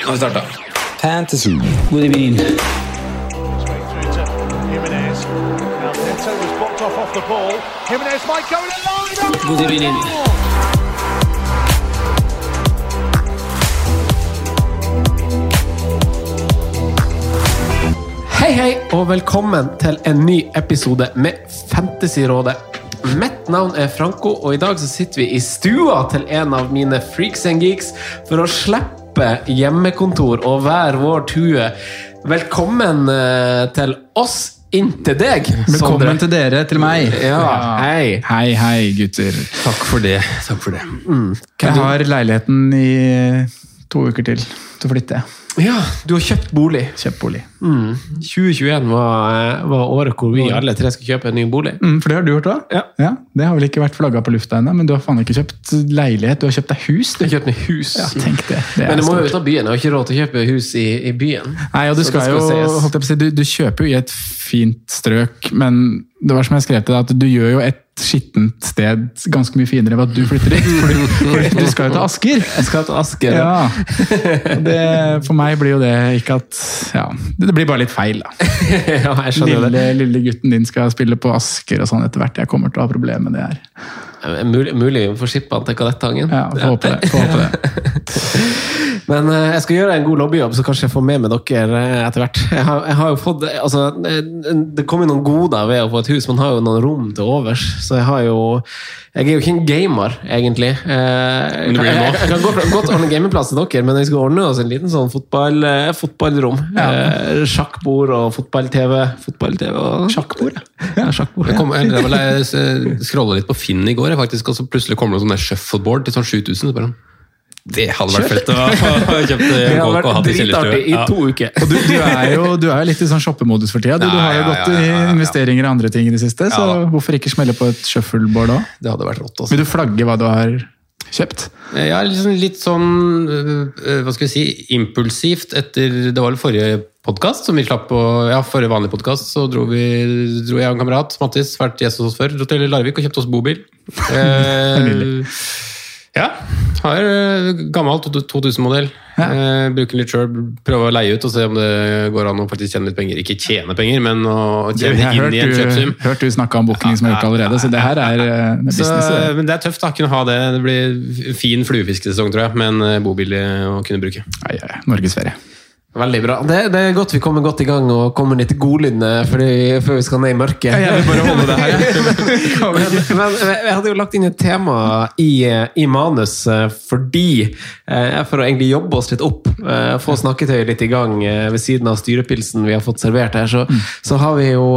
Nå har vi starta. Fantasy. God evening. God evening. Hei, hei, og velkommen til en ny episode med Fantasyrådet. Mitt navn er Franco, og i dag så sitter vi i stua til en av mine freaks and geeks for å slippe hjemmekontor og hver vår tue. Velkommen eh, til oss inntil deg, Velkommen til dere, til meg. Ja, hei. Hei, hei, gutter. Takk for det. Takk for det. Jeg har leiligheten i to uker til til å flytte. Ja, du har kjøpt bolig. Kjøpt bolig. 2021 var, eh, var året hvor vi alle tre skal kjøpe en ny bolig. Mm, for det har du gjort òg? Ja. Det har vel ikke vært flagga på lufta ennå, men du har faen ikke kjøpt leilighet, du har kjøpt deg hus. Du Jeg har kjøpt meg hus. Ja, tenk det. det Men du må jo ut av byen. Jeg har ikke råd til å kjøpe hus i, i byen. Nei, og du, skal, skal jo, holdt jeg på å si, du, du kjøper jo i et fint strøk, men det var som jeg skrev til deg, at du gjør jo et skittent sted ganske mye finere ved at du flytter dit. Fordi du skal jo til Asker. Jeg skal til Asker. Ja. Det, for meg blir jo det ikke at ja, Det blir bare litt feil, da. ja, jeg skjønner Lille, det. lille gutten din skal spille på Asker og sånn etter hvert. Jeg kommer til å ha problemer med det her. Eh, Mulig, mulig vi får skippe han til Kadettangen. Ja, Får håpe det. Får håpe det. Men eh, jeg skal gjøre en god lobbyjobb, så kanskje jeg får med meg dere eh, etter hvert. Jeg har, jeg har jo fått, altså, det kommer jo noen goder ved å få et hus. Man har jo noen rom til overs. Så jeg har jo Jeg er jo ikke en gamer, egentlig. Eh, Jeg, kan- jeg, jeg, kan godt, godt ordne gamingplass til dere, men jeg skal ordne oss en liten sånn fotball, eh, fotballrom. Eh, Sjakkbord og fotball-TV. Fotball-TV og Sjakkbord, Ja, sjakkbord. Jeg, kom, jeg, jeg scrolla litt på Finn i går, jeg, faktisk, og så plutselig kommer det sånn shuffleboard til sånn 7000. Så bare, det hadde vært fett å ha kjøpt en har og hatt i kjellerstua. i Ja. to uker. Og du, du, er jo, du er jo litt i sånn shoppemodus for tida. Du, du har jo Ja, ja, gått ja, ja, ja, i investeringer i andre ting i det siste, så hvorfor ikke smelle på et shuffleboard òg? Det hadde vært rått. også. Vil du flagge hva du har kjøpt? Ja, liksom litt sånn øh, Hva skal vi si Impulsivt etter Det var vel forrige podkast som vi slapp på Ja, forrige vanlige podkast, så dro, vi, dro jeg og en kamerat, Mattis, vært gjest hos oss før, dro til Larvik og kjøpte oss bobil. Eh, ja. Har øh, gammel 2000-modell. Ja. Eh, bruker litt sjøl, prøver å leie ut og se om det går an å faktisk tjene litt penger. Ikke tjene penger, men å tjene har inn i en kjøpsum. kjøpsum. har hørt du snakka om booking som er gjort allerede, så det her er, business. er Så, business. men det er tøft å kunne ha det. Det blir fin fluefiskesesong, tror jeg, med en eh, bobil å kunne bruke. Norgesferie. Veldig bra. Det, det er godt vi kommer godt i gang og kommer litt godlydende fordi- før vi skal ned i mørket. Jeg vil bare holde det her. men, men jeg hadde jo lagt inn et tema i, i manus eh, fordi eh, For å egentlig jobbe oss litt opp, eh, få snakketøyet litt i gang ved siden av styrepilsen vi har fått servert her, så, så har vi jo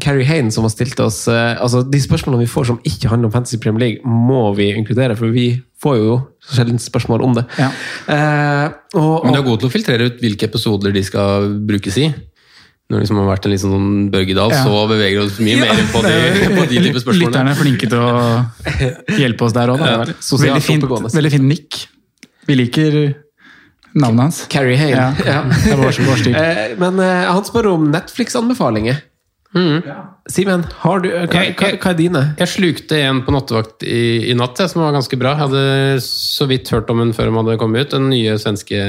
Carrie Hayne som har stilt oss altså De spørsmålene vi får som ikke handler om Fantasy Premier League, må vi inkludere, for vi får jo sjelden spørsmål om det. Ja. Eh, og, Men du er god til å filtrere ut hvilke episoder de skal brukes i. Når det liksom har vært en liten sånn Børgedal, Ja. så beveger vi oss mye mer inn på de, på de type spørsmålene. Lytterne er flinke til å hjelpe oss der òg. Ja, veldig, fint, veldig fint nikk. Vi liker navnet hans. Carrie Hale. Ja, Ja. Eh, Men eh, han spør om Netflix-anbefalinger. Simen, har du, hva, hva, hva er dine? Jeg slukte en på nattevakt i, i natt, jeg, som var ganske bra. Jeg hadde så vidt hørt om den før den hadde kommet ut. Den nye svenske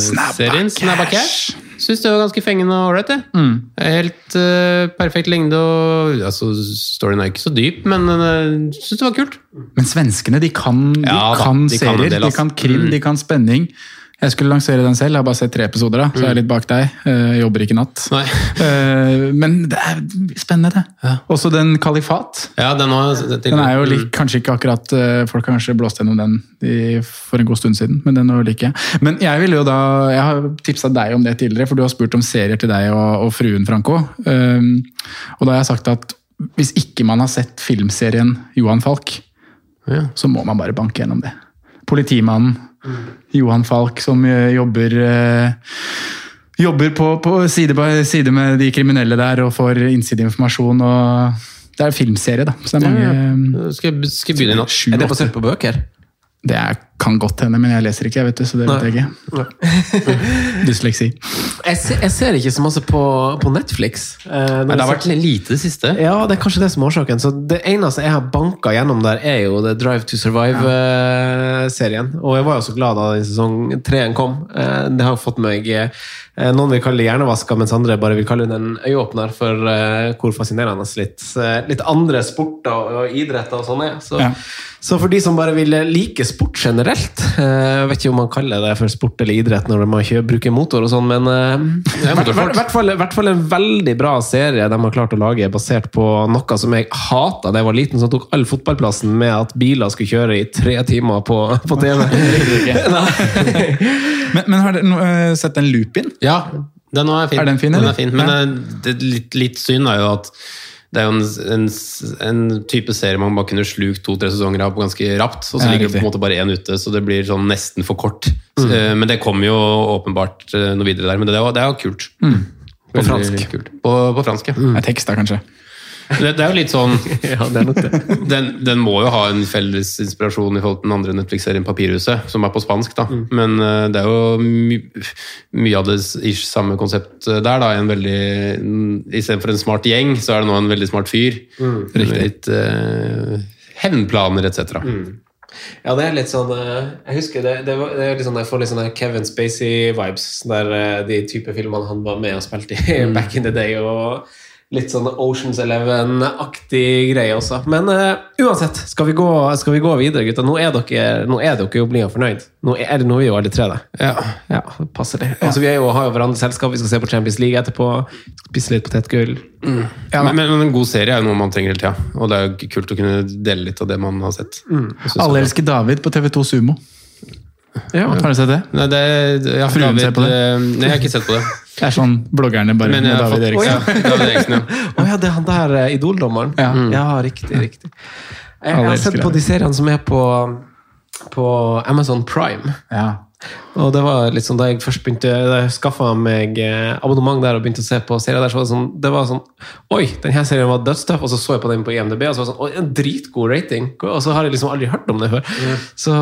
serien. Snabba Cash. Syns det var ganske fengende og ålreit. Mm. Helt uh, perfekt lengde og altså, Storyen er ikke så dyp, men uh, syns det var kult. Men svenskene de kan, de Ja da, kan de kan serier, del, de kan krim, Mm. de kan spenning. Jeg skulle lansere den selv, jeg har bare sett tre episoder, da, så jeg er litt bak deg. Eh, Jeg jobber ikke natt. Eh, Men det er spennende, det. Også den Kalifat. Ja, den, til. Den er jo lik, kanskje ikke akkurat eh, Folk har kanskje blåst gjennom den i, for en god stund siden, men den liker jeg. Men jeg ville jo da Jeg har tipsa deg om det tidligere, for du har spurt om serier til deg og, og fruen Franco. Um, og da har jeg sagt at hvis ikke man har sett filmserien Johan Falk, Ja. så må man bare banke gjennom det. Politimannen Johan Falk som eh, jobber eh, Jobber på, på side, side med de kriminelle der og får innsideinformasjon. og Det er en filmserie, da. Så det er mange Skal, jeg- skal jeg begynne i natt? Er det basert på bøker? Det er, kan godt hende, men jeg leser ikke, jeg vet du, så det vet jeg ikke. Dysleksi. Jeg ser, jeg ser ikke så masse på, på Netflix. Eh, Nei, det har vært litt lite det siste. Ja, det er kanskje det som er årsaken. Så Det eneste jeg har banka gjennom der, er jo The Drive to Survive-serien. Og jeg var jo så glad da den sesong treen kom. Eh, Det har fått meg eh, Noen vil kalle det hjernevaska, mens andre bare vil kalle det en øyeåpner for eh, hvor fascinerende litt, eh, litt andre sporter og, og idretter og sånn er. Så, Ja. Så for de som bare vil like sport generelt eh, Jeg vet ikke om man kaller det for sport eller idrett når man ikke bruker motor og sånn, men i er hvert- hvert- hvert fall, en veldig bra serie de har klart å lage, basert på noe som jeg hata da jeg var liten, som tok all fotballplassen med at biler skulle kjøre i tre timer på, på TV. Men, men har dere eh, sett den Lupin? Ja, den er fin. Er den fin, Den er fin. Men Ja. eh, det litt, litt synd er jo at det er jo en, en, en type serie man bare kunne slukt to-tre sesonger av på ganske rapt, og så Ja, ligger det på en måte bare én ute, så det blir sånn nesten for kort. Eh, Men det kommer jo åpenbart eh, noe videre der, men det er jo, det er jo kult. På fransk. Kult. På, på fransk, ja. Mm. tekst, da, kanskje? Det, det er jo litt sånn Ja, det nok det. den, den må jo ha en felles inspirasjon i forhold til den andre Netflix-serien Papirhuset, som er på spansk, da. Men uh, det er jo my, mye av det ish samme konsept der, da. En veldig Istedenfor en smart gjeng, så er det nå en veldig smart fyr. Med litt uh, hevnplaner etc. Ja, det er litt sånn eh, Jeg husker det, det, var, det er litt sånn, Jeg får litt sånne Kevin Spacey-vibes, der eh, de type filmene han var med og spilte i back in the day. og Litt sånn Oceans Eleven-aktig greie også. Men uh, uansett, skal vi, gå, skal vi gå videre, gutta? Nå er dere, nå er dere jo blide og fornøyd. Nå er, nå er vi jo alle tre det. Ja. Ja, det passer det. Altså, vi er jo, har jo hverandre selskap, vi skal se på Champions League etterpå. Spise litt potetgull. Ja, men, men en god serie er jo noe man trenger hele tida. Og det er jo kult å kunne dele litt av det man har sett. Mm. Alle er- elsker David på TV2 Sumo. Ja. Har du sett det? Nei, det, ja, Fruen ser på det. eh, Nei, jeg har ikke sett på det. Det er sånn bloggerne bare Men med David fått, Eriksen. ja, David Eriksen, ja. oh, ja, det er han der eh, Idol-dommeren? Ja. ja, riktig. riktig. Jeg, jeg har sett på de seriene som er på, på Amazon Prime. Ja. Og det var litt sånn Da jeg først begynte Da jeg skaffa meg eh, abonnement der og begynte å se på serier der, så var det sånn Det var sånn Oi, denne serien var dødstøff, og så så jeg på den på IMDb, og så var det sånn Oi, en dritgod rating! Og så har jeg liksom aldri hørt om det før. Så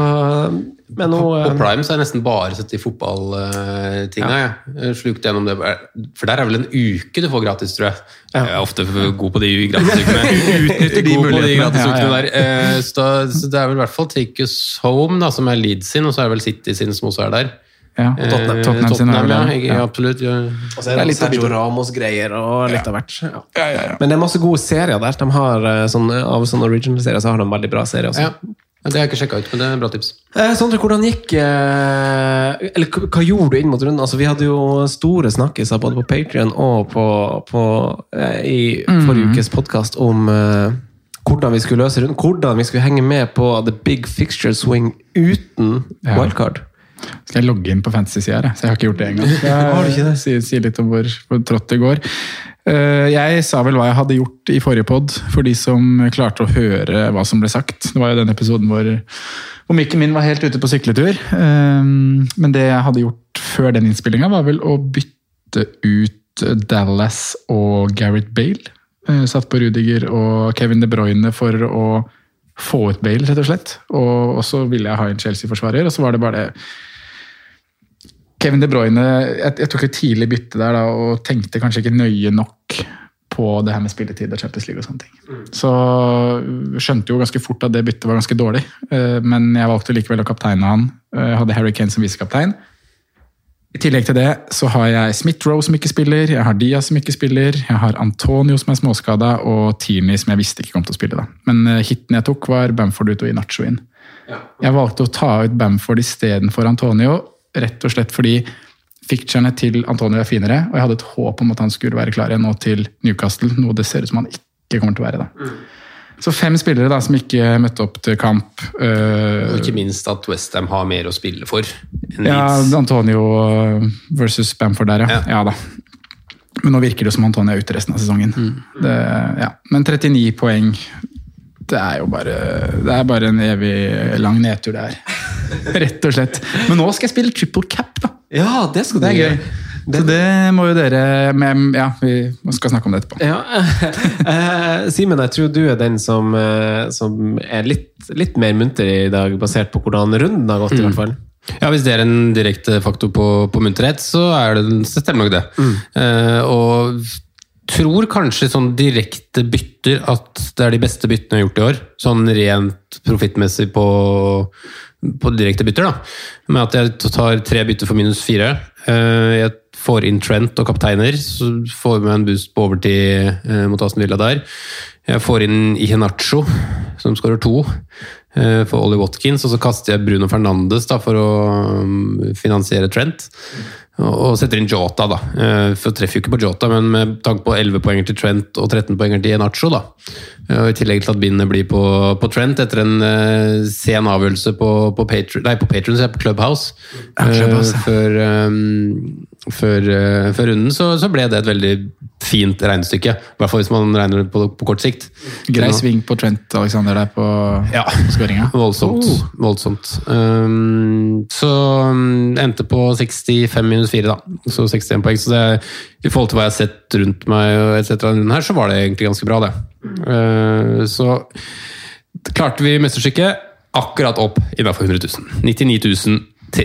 Men nå På på Prime så har jeg nesten bare sett de fotballtinga. jeg. Slukt gjennom det. For der er vel en uke du får gratis, tror jeg. Jeg er ofte god på de gratisukene. Utnytter de på de mulighetene. gratisukene Ja, ja. der. Eh, Så, så det er vel i hvert fall Take Us Home, da, som er Leeds sin, og så er det vel City sin som også er der. Ja. og Tottenham, Tottenham er Tottenham, ja, jeg, Ja. absolutt. Ja. Og så er Det det er Sergio Ramos-greier og litt av hvert. Ja. Ja, ja, ja. Men det er masse gode serier der. De har eh, sånn, Av sånne original-serier så har de veldig bra serier også. Ja. Det har jeg ikke sjekka ut, men det er et bra tips. Eh, Sondre, hvordan gikk eh, Eller hva gjorde du inn mot runden? Altså, vi hadde jo store snakkiser både på Patrion og på, på, eh, i forrige ukes podkast om eh, hvordan vi skulle løse runden. Hvordan vi skulle henge med på the big fixture swing uten Ja. wildcard. Skal jeg logge inn på fantasy-sida, her, så jeg har ikke gjort det engang. Har du det? Si, litt om hvor, hvor trått det går. Eh, Jeg sa vel hva jeg hadde gjort i forrige pod, for de som klarte å høre hva som ble sagt. Det var jo den episoden hvor, hvor mikken min var helt ute på sykletur. Eh, Men det jeg hadde gjort før den innspillinga, var vel å bytte ut Dallas og Gareth Bale. Eh, Satt på Rudiger og Kevin De Bruyne for å få ut Bale, rett og slett. Og og så ville jeg ha en Chelsea-forsvarer, og så var det bare det Kevin De Bruyne jeg, jeg tok et tidlig bytte der da, og tenkte kanskje ikke nøye nok på det her med spilletid og Champions League og sånne ting. Så skjønte jo ganske fort at det byttet var ganske dårlig, eh, men jeg valgte likevel å kapteine han. Eh, Jeg hadde Harry Kane som visekaptein. I tillegg til det så har jeg Smith-Roe som ikke spiller, jeg har Dia som ikke spiller, jeg har Antonio som er småskada, og Tierney som jeg visste ikke kom til å spille. da. Men hiten jeg tok, var Bamford ut og Inacho inn. Jeg valgte å ta ut Bamford istedenfor Antonio, rett og slett fordi ficturene til Antonio er finere, og jeg hadde et håp om at han skulle være klar igjen nå til Newcastle, noe det ser ut som han ikke kommer til å være. da. Så fem spillere da, som ikke møtte opp til kamp. øh, Og ikke minst at Westham har mer å spille for. ja. Antonio versus Bamford der, ja. ja. da. Men nå virker det som Antonio er ute resten av sesongen. Det, ja. Men 39 poeng, det er jo bare Det er bare en evig lang nedtur, det her. Rett og slett. Men nå skal jeg spille triple cap, da. Ja, det skal Det er gjøre. gøy. Så det må jo dere med, Ja, vi skal snakke om det etterpå. Ja. Eh, Simen, jeg tror du er den som, eh, som er litt, litt mer munter i dag, basert på hvordan runden har gått, i hvert fall. Ja, Hvis det er en direkte faktor på, på munterhet, så, er det, så stemmer nok det. Eh, og tror kanskje sånn direkte bytter at det er de beste byttene jeg har gjort i år. Sånn rent profittmessig på, på direkte bytter, da. Med at jeg tar tre bytter for minus fire. Eh, jeg får inn Trent og kapteiner, så får vi med en boost på overtid eh, mot Aston Villa der. Jeg får inn Ihenacho, som skårer to eh, for Ollie Watkins, og så kaster jeg Bruno Fernandes da, for å um, finansiere Trent. Og setter inn Jota, da. Eh, For treffer jo ikke på Jota, men med tanke på 11 poenger til Trent og 13 poenger til Enacho, da. Eh, Og I tillegg til at bindet blir på, på Trent etter en uh, sen avgjørelse på, på, Patreon, nei, på jeg på Clubhouse. Ja, Clubhouse. Eh, før, um, før, uh, før runden, så, så ble det et veldig fint regnestykke. I hvert fall hvis man regner det på, på kort sikt. Grei sving på Trent Alexander der på, Ja. skåringa. Voldsomt. voldsomt. Um, så um, endte på 65 minus 4, da. Så 61 poeng. Så det, i forhold til hva jeg har sett rundt meg, cetera her, så var det egentlig ganske bra, det. Uh, så klarte vi mesterstykket akkurat opp innafor 100 000. 99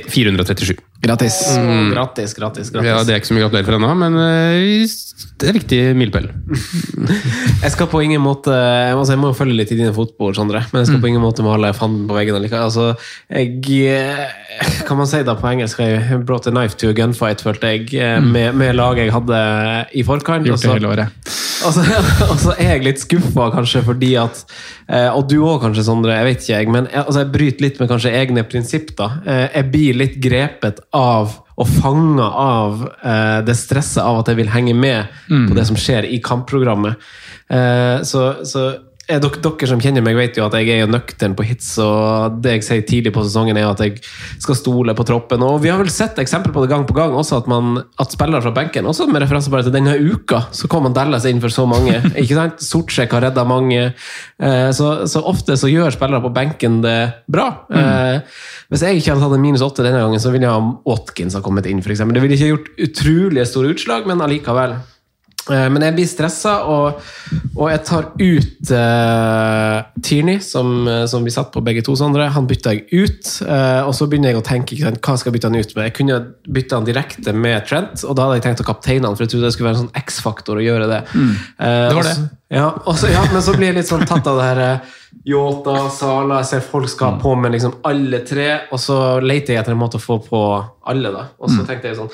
437. Grattis. Mm. Grattis, grattis, grattis. Ja, det er ikke så mye å gratulere for ennå, men uh, det er viktig milepæl. Jeg skal på ingen måte altså Jeg må jo følge litt i dine fotspor, Sondre, men jeg skal på ingen måte male fanden på veggen. allikevel. Altså, jeg eh, Kan man si da på engelsk I brought a knife to a gunfight, følte jeg, eh, med, med laget jeg hadde i forkant. Gjort det hele året. Og så, og så er jeg litt skuffa, kanskje, fordi at eh, Og du òg, kanskje, Sondre. Jeg vet ikke, jeg. Men jeg, altså, jeg bryter litt med kanskje egne prinsipp. da. Eh, jeg blir litt grepet av og fanga av eh, det stresset av at jeg vil henge med på det som skjer i kampprogrammet. Eh, så, så dere, dere som kjenner meg, vet jo at jeg er jo nøktern på hits, og det jeg sier tidlig på sesongen, er at jeg skal stole på troppen. Og vi har vel sett eksempel på det gang på gang, også at, man, at spillere fra benken, også med referanse bare til denne uka, så kom man Dallas inn for så mange. ikke sant? Sortsjekk har redda mange. Eh, så, så ofte så gjør spillere på benken det bra. Mm. hvis jeg ikke hadde tatt en minus åtte denne gangen, så ville jeg ha Watkins ha kommet inn, f.eks. Det ville ikke gjort utrolig store utslag, men allikevel. Eh, Men jeg blir stressa, og, og jeg tar ut uh, Tierney, som, eh, som vi satt på begge to, Sondre. Han bytta jeg ut. uh, og så begynner jeg å tenke hva sant, hva skal jeg bytte han ut med. Jeg kunne bytte han direkte med Trent, og da hadde jeg tenkt å kapteine han, for jeg trodde det skulle være en sånn X-faktor å gjøre det. Eh, Det var det. så- Ja, også, ja, men så blir jeg litt sånn tatt av det her Yota, Sala Jeg ser folk skal ha på med liksom alle tre, og så leter jeg etter en måte å få på alle. da Og så tenkte jeg sånn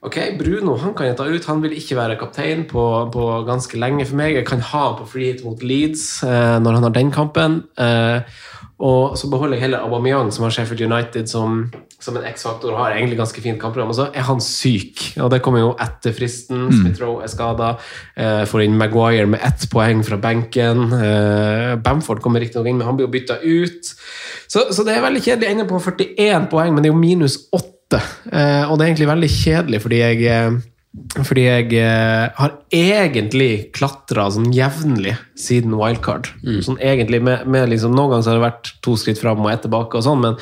Ok, Bruno han kan jeg ta ut. Han vil ikke være kaptein på, på ganske lenge for meg. Jeg kan ha han på free hit mot Leeds eh, når han har den kampen. Eh, og så beholder jeg heller Aubameyang, som har Sheffield United som, som en X-faktor. og Har egentlig ganske fint kampprogram. Og så er han syk, og det kommer jo etter fristen. Smith-Roe er skada. Eh, får inn Maguire med ett poeng fra benken. Eh, Bamford kommer riktignok inn, men han blir jo bytta ut. Så, så det er veldig kjedelig. Ender på 41 poeng, men det er jo minus 8. Eh, og det er egentlig veldig kjedelig, fordi jeg eh, fordi jeg eh, har egentlig klatra sånn jevnlig siden wildcard. Sånn egentlig med, med liksom, Noen ganger så har det vært to skritt fram og ett tilbake, og sånn, men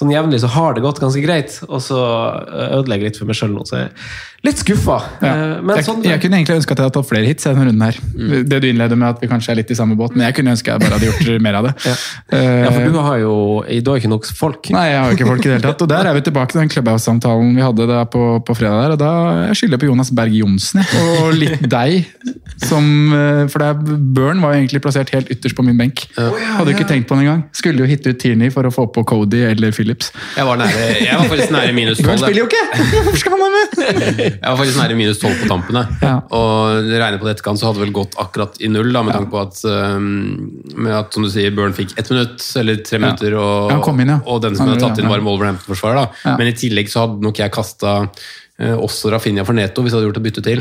sånn jevnlig så har det gått ganske greit. Og så ødelegger jeg litt for meg sjøl nå, så jeg litt skuffa. Ja. Eh, men jeg, sånn, jeg kunne egentlig ønske at jeg hadde tatt flere hits denne runden her. Det du innleder med at vi kanskje er litt i samme båt, men jeg kunne ønske jeg bare hadde gjort mer av det. ja. Eh, ja, for du har jo Du har ikke nok folk. Nei, jeg har jo ikke folk i det hele tatt. Og der er vi tilbake til den Clubhouse-samtalen vi hadde da på, på fredag. der, og da Jeg skylder på Jonas Berg Johnsen og litt deg, Som, eh, for det er, Burn var jo egentlig plassert helt ytterst på min benk. Hadde ikke tenkt på den engang. Skulle jo hitte ut Tierney for å få på Cody eller Phillips. Jeg var, nære, jeg var faktisk nære minus Burn 12. spiller jo ikke! Hvorfor skal han være med? Jeg var faktisk nære minus 12 på tampene. Ja. Og regner på det etterkant, så hadde det vel gått akkurat i null, da, med tanke på at, um, med at som du sier, Burn fikk ett minutt eller tre minutter, og, inn, og den som hadde tatt inn, var Wolverhampton-forsvarer. Men i tillegg så hadde nok jeg kasta også Rafinha for Neto, hvis jeg hadde gjort et bytte til.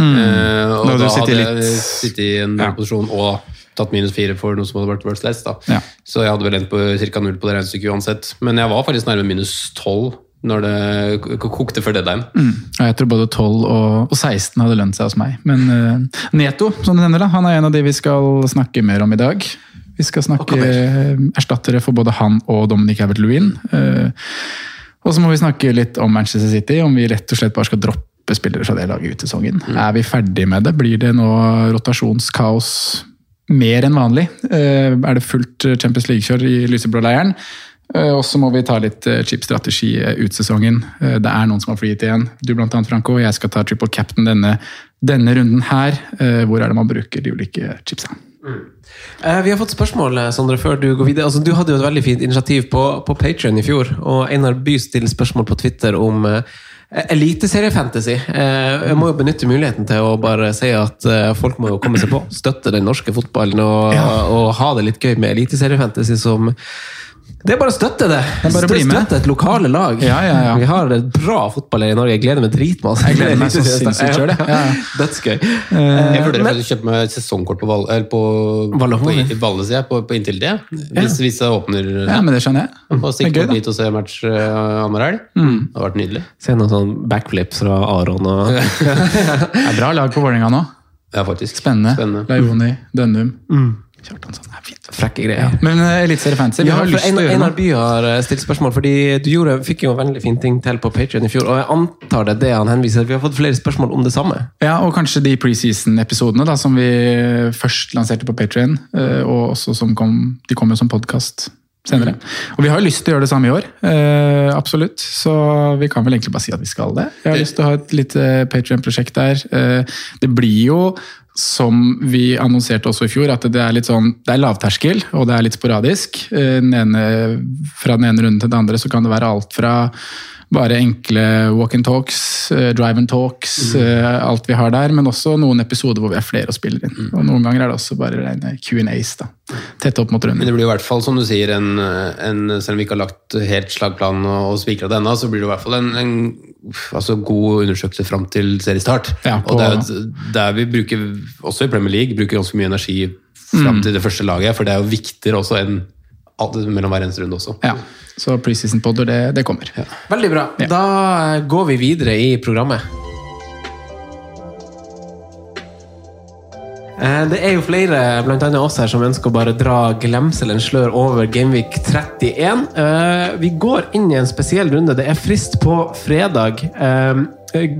Eh, og Da da hadde jeg litt- sittet i en Ja. posisjon og tatt minus fire for noe som hadde vært worst less. Ja. Så jeg hadde vel endt på ca. null på det regnestykket uansett. Men jeg var faktisk nærme minus 12 når det kokte før deadline. Mm. jeg tror både 12 og, og 16 hadde lønt seg hos meg. Men uh, Neto, som du nevner, da, han er en av de vi skal snakke mer om i dag. Vi skal snakke eh, erstattere for både han og Dominic Havert-Lewin. Eh, og så må vi snakke litt om Manchester City, om vi rett og slett bare skal droppe spillere fra det laget ut sesongen. Er vi ferdig med det? Blir det nå rotasjonskaos mer enn vanlig? Uh, er det fullt Champions League-kjør i lyseblå-leiren? Eh, Og så må vi ta litt chipstrategi chip-strategi eh, ut sesongen. Eh, Det er noen som har flyet igjen. Du blant annet, Franco. Jeg skal ta triple captain denne, denne runden her. Eh, Hvor er det man bruker de ulike chipsa? Eh, Vi har fått spørsmål, eh, Sondre, før du går videre. Altså, du hadde jo et veldig fint initiativ på, på Patreon i fjor, og Einar By stiller spørsmål på Twitter om eh, Eliteseriefantasy. Eh, jeg må jo benytte muligheten til å bare si at eh, folk må jo komme seg på. Støtte den norske fotballen og, og ha det litt gøy med eliteseriefantasy som det er bare å støtte det! bare støtte, med. Støtte et lokale lag. Ja, ja, ja. Vi har et bra fotballag i Norge. Jeg gleder meg dritmasse. Jeg gleder meg så sinnssykt sjøl, jeg. Ja, ja. Dødsgøy. Jeg vurderer faktisk å kjøpe meg sesongkort på, Val på, på, på, på inntil det. Hvis, hvis jeg åpner Ja, men det skjønner jeg. og gøy, opp dit og se match uh, annenhver helg. Det har vært nydelig. Se noen sånn backflips fra Aron og Det er bra lag på Vålerenga nå. Ja, faktisk. Spennende. Spennende. Leivoni, Dønnum. Kjartansson er fint. frekke greier. Men uh, Eliteseriefancy vi Ja, Einar. By har eh, stilt spørsmål, fordi du gjorde, fikk jo en veldig fin ting til på Patreon i fjor, og jeg antar det er det han henviser Vi har fått flere spørsmål om det samme. Ja, og kanskje de preseason-episodene da, som vi først lanserte på Patrion, og også som kom, de kommer som podkast senere. Og vi har jo lyst til å gjøre det samme i år, eh, absolutt. Så vi kan vel egentlig bare si at vi skal det. Jeg har lyst til å ha et lite Patrion-prosjekt der. Eh, det blir jo som vi annonserte også i fjor, at det er litt sånn, det er lavterskel og det er litt sporadisk. Eh, Den ene, fra den ene runden til den andre så kan det være alt fra bare enkle walk and talks, eh, drive and talks, mm. alt vi har der, men også noen episoder hvor vi er flere og spiller inn. Og noen ganger er det også bare rene Q&As, da. Tett opp mot runden. Men det blir i hvert fall, som du sier, en, en, selv om vi ikke har lagt helt slagplan og, og spikra det ennå, så blir det i hvert fall en, en altså god undersøkelse fram til seriestart. Ja, på- og det er der vi bruker, også i Premier League, bruker ganske mye energi fram Mm. til det første laget, for det er jo viktigere også enn mellom hver eneste runde også. Ja, så preseason podder, det, det kommer. Veldig bra. Da går vi videre i programmet. Det er jo flere, annet oss her, som ønsker å bare dra glemselen slør over Gameweek 31. Eh, Vi går inn i en spesiell runde. Det er frist på fredag. Eh,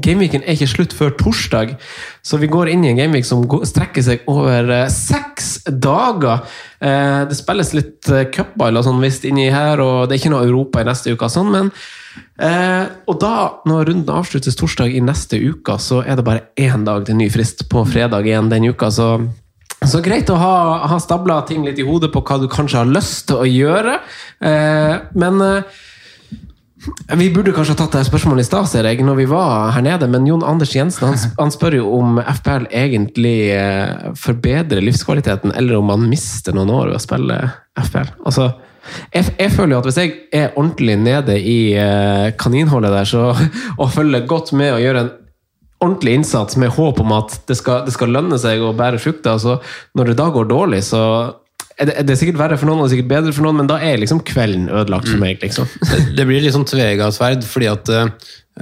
Gameweeken er ikke slutt før torsdag, så vi går inn i en gameweek som strekker seg over eh, seks dager. Eh, Det spilles litt eh, cupball og sånn visst inni her, og det er ikke noe Europa i neste uke, sånn, men Eh, og da, når runden avsluttes torsdag i neste uke, så er det bare én dag til ny frist på fredag igjen den uka. Så, så greit å ha, ha stabla ting litt i hodet på hva du kanskje har lyst til å gjøre. Eh, men eh, vi burde kanskje ha tatt det spørsmålet i stad, ser jeg, når vi var her nede. Men Jon Anders Jensen han, han spør jo om FPL egentlig eh, forbedrer livskvaliteten, eller om man mister noen år ved å spille FPL. Altså, jeg, jeg føler jo at hvis jeg er ordentlig nede i eh, kaninhullet der, så, og følger godt med og gjør en ordentlig innsats med håp om at det skal, det skal lønne seg å bære frukter, så når det da går dårlig, så er det, er det sikkert verre for noen og sikkert bedre for noen, men da er liksom kvelden ødelagt for meg. liksom. Det, det blir liksom sånn tvega sverd, fordi at eh,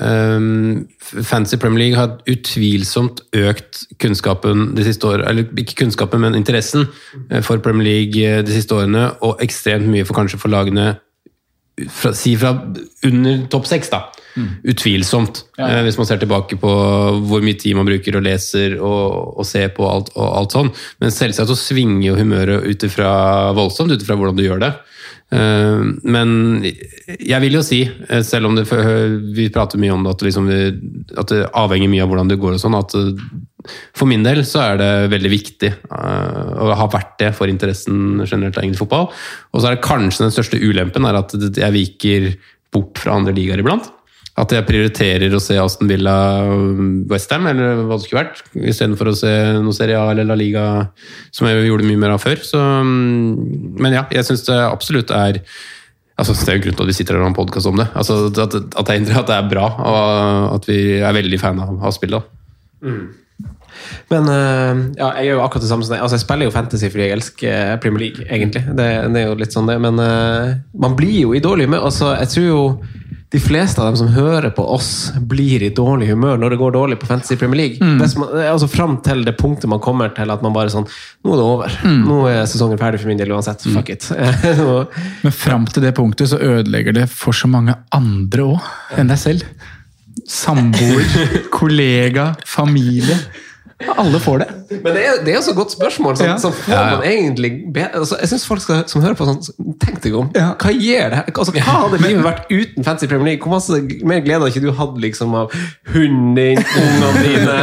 um, Fancy Premier League har utvilsomt økt kunnskapen de siste årene, eller ikke kunnskapen, men interessen eh, for Premier League eh, de siste årene, og ekstremt mye for kanskje for lagene fra, si fra under topp seks, da. Utvilsomt. Eh, hvis man ser tilbake på hvor mye tid man bruker og leser og, og ser på alt, og alt sånn. Men selvsagt så svinger jo humøret ut ifra voldsomt ut ifra hvordan du gjør det. Eh, Men jeg vil jo si, eh, selv om det, vi prater mye om det, at, liksom at det avhenger mye av hvordan det går, og sånn, at eh, for min del så er det veldig viktig, og har vært det for interessen generelt av engelsk fotball. Og så er det kanskje den største ulempen er at jeg viker bort fra andre ligaer iblant. At jeg prioriterer å se Aston Villa Westham, eller hva det skulle vært, istedenfor å se noe Serie A eller La Liga, som jeg gjorde mye mer av før. Så, mm, men ja, jeg syns det absolutt er altså Det er jo grunn til at vi sitter her og har en podkast om det. Altså, at, at, jeg, at, det er bra, og at vi er veldig fan av, av spillet. Mm. Men uh, ja, jeg gjør jo akkurat det samme som deg. Altså, jeg spiller jo Fantasy fordi jeg elsker Premier League, egentlig. Det, det er jo litt sånn det, Men uh, man blir jo i dårlig humør. Altså, jeg tror jo de fleste av dem som hører på oss, blir i dårlig humør når det går dårlig på Fantasy Premier League. Mm. Man, altså Fram til det punktet man kommer til at man bare sånn Nå er det over. Mm. Nå er sesongen ferdig for min del uansett. Mm. Fuck it. Men fram til det punktet så ødelegger det for så mange andre òg enn deg selv. Samboer, kollega, familie. Alle får det. Men det er, det er også et godt spørsmål. Sånn, ja. så får ja, ja. man egentlig altså, Jeg syns folk skal, som hører på sånn, tenk deg om. Hva gjør det? Altså, hva hadde livet vært uten Fancy Premier League? Hvor masse mer glede hadde ikke du hatt liksom, av hunden din, ungene dine,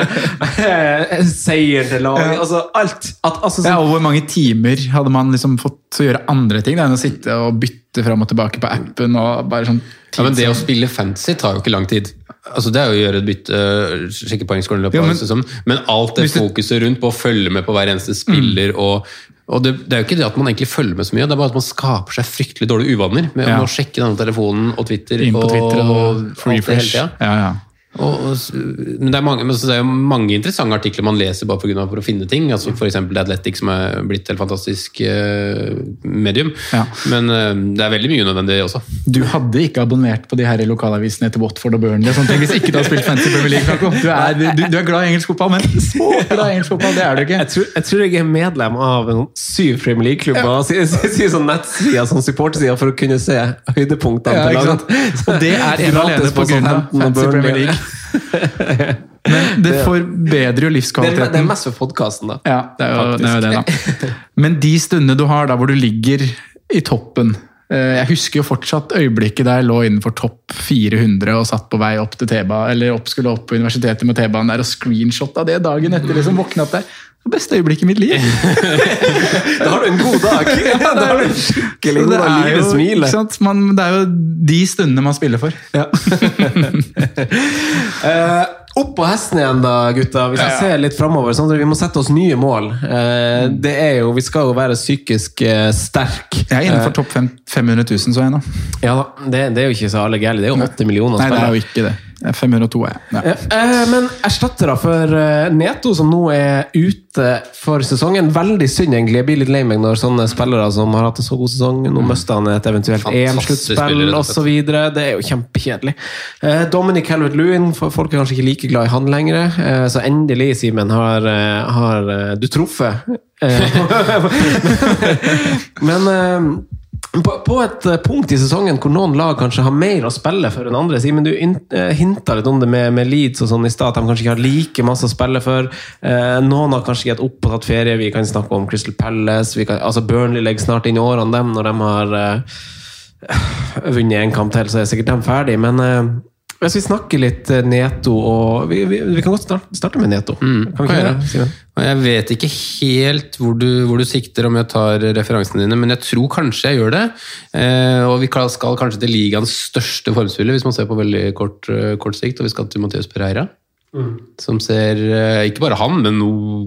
seieren til laget altså, Alt. At, altså, sånn, ja, og hvor mange timer hadde man liksom fått til å gjøre andre ting enn å sitte og bytte fram og tilbake på appen? og bare sånn ja, men Det å spille fancy tar jo ikke lang tid. Altså Det er jo å gjøre et bytte, øh, sjekke poengskåren i løpet av sesongen. Men alt det fokuset rundt på å følge med på hver eneste spiller mm. og, og det, det, er jo ikke det at man egentlig følger med så mye, det er bare at man skaper seg fryktelig dårlige uvaner med ja. å sjekke denne telefonen og Twitter, Inn på Twitter og, og, og alt det hele tida. Ja, ja. Og, men det er, mange, det er, jo mange, interessante artikler man leser bare for, for å finne ting. altså F.eks. The Athletic, som er blitt et fantastisk uh, medium. Ja. Men uh, det er veldig mye unødvendig også. Du hadde ikke abonnert på de her lokalavisene til Watford og Burnley sånt, hvis ikke du har spilt Fancy Premier League, Du er, du, du er, glad i engelsk fotball, men så glad i engelsk fotball, det er du ikke. Jeg tror jeg, tror jeg er medlem av en syv Premier League-klubber. Ja. Sier sånn nettsida, sånn supportersida, for å kunne se høydepunktene. Ja, og det er gratis på grunn av Fancy Premier League. Men det forbedrer jo livskvaliteten. Det er mest for podkasten, da. Ja, det er, jo, det er jo det, da. Men de stundene du har der hvor du ligger i toppen eh, Jeg husker jo fortsatt øyeblikket der jeg lå innenfor topp 400 og satt på vei opp til T-banen, eller opp, skulle opp på universitetet med T-banen der og screenshotta det dagen etter. liksom våkna opp der. Det beste øyeblikket i mitt liv! da har du en god dag! Ja, da har du en skikkelig god dag. Livet smiler. det er jo de stundene man spiller for. Ja. uh, Opp på hesten igjen, da, gutta. Vi skal ja, se litt framover. Sånn vi må sette oss nye mål. Uh, det er jo, Vi skal jo være psykisk uh, sterk. Jeg er innenfor topp 500 000, så jeg nå. Ja da, det, det, er jo ikke så alle gærent. Det er jo 8 millioner Nei, det er jo ikke det. 502 er ja. eh, Men erstattere for eh, Neto, som nå er ute for sesongen Veldig synd, egentlig. Jeg blir litt lei meg når sånne spillere som har hatt en så god sesong, nå mm. mister han et eventuelt EM-sluttspill osv. Det er jo kjempekjedelig. Eh, Dominic Helvet-Lewin, folk er kanskje ikke like glad i han lenger, eh, så endelig, Simen, har, eh, har eh, du truffet. men på, på, et eh, punkt i sesongen hvor noen lag kanskje har mer å spille for enn andre Simen, du eh, hinta litt om det med, med Leeds og sånn i stad, at de kanskje ikke har like masse å spille for. Eh, noen har kanskje hatt opp og tatt ferie. Vi kan snakke om Crystal Palace. Kan, altså Burnley legger snart inn i årene, dem, når de har eh, vunnet en kamp til, så er sikkert de ferdig. Men eh, hvis vi snakker litt eh, Neto og Vi, vi, vi kan godt starte, starte med Neto. Mm, kan vi ikke det, Jeg vet ikke helt hvor du, hvor du, sikter om jeg tar referansene dine, men jeg tror kanskje jeg gjør det. Eh, og vi skal kanskje til ligaens største formspiller, hvis man ser på veldig kort, eh, kort sikt. Og vi skal til Mathias Pereira. Mm. Som ser, eh, ikke bare han, men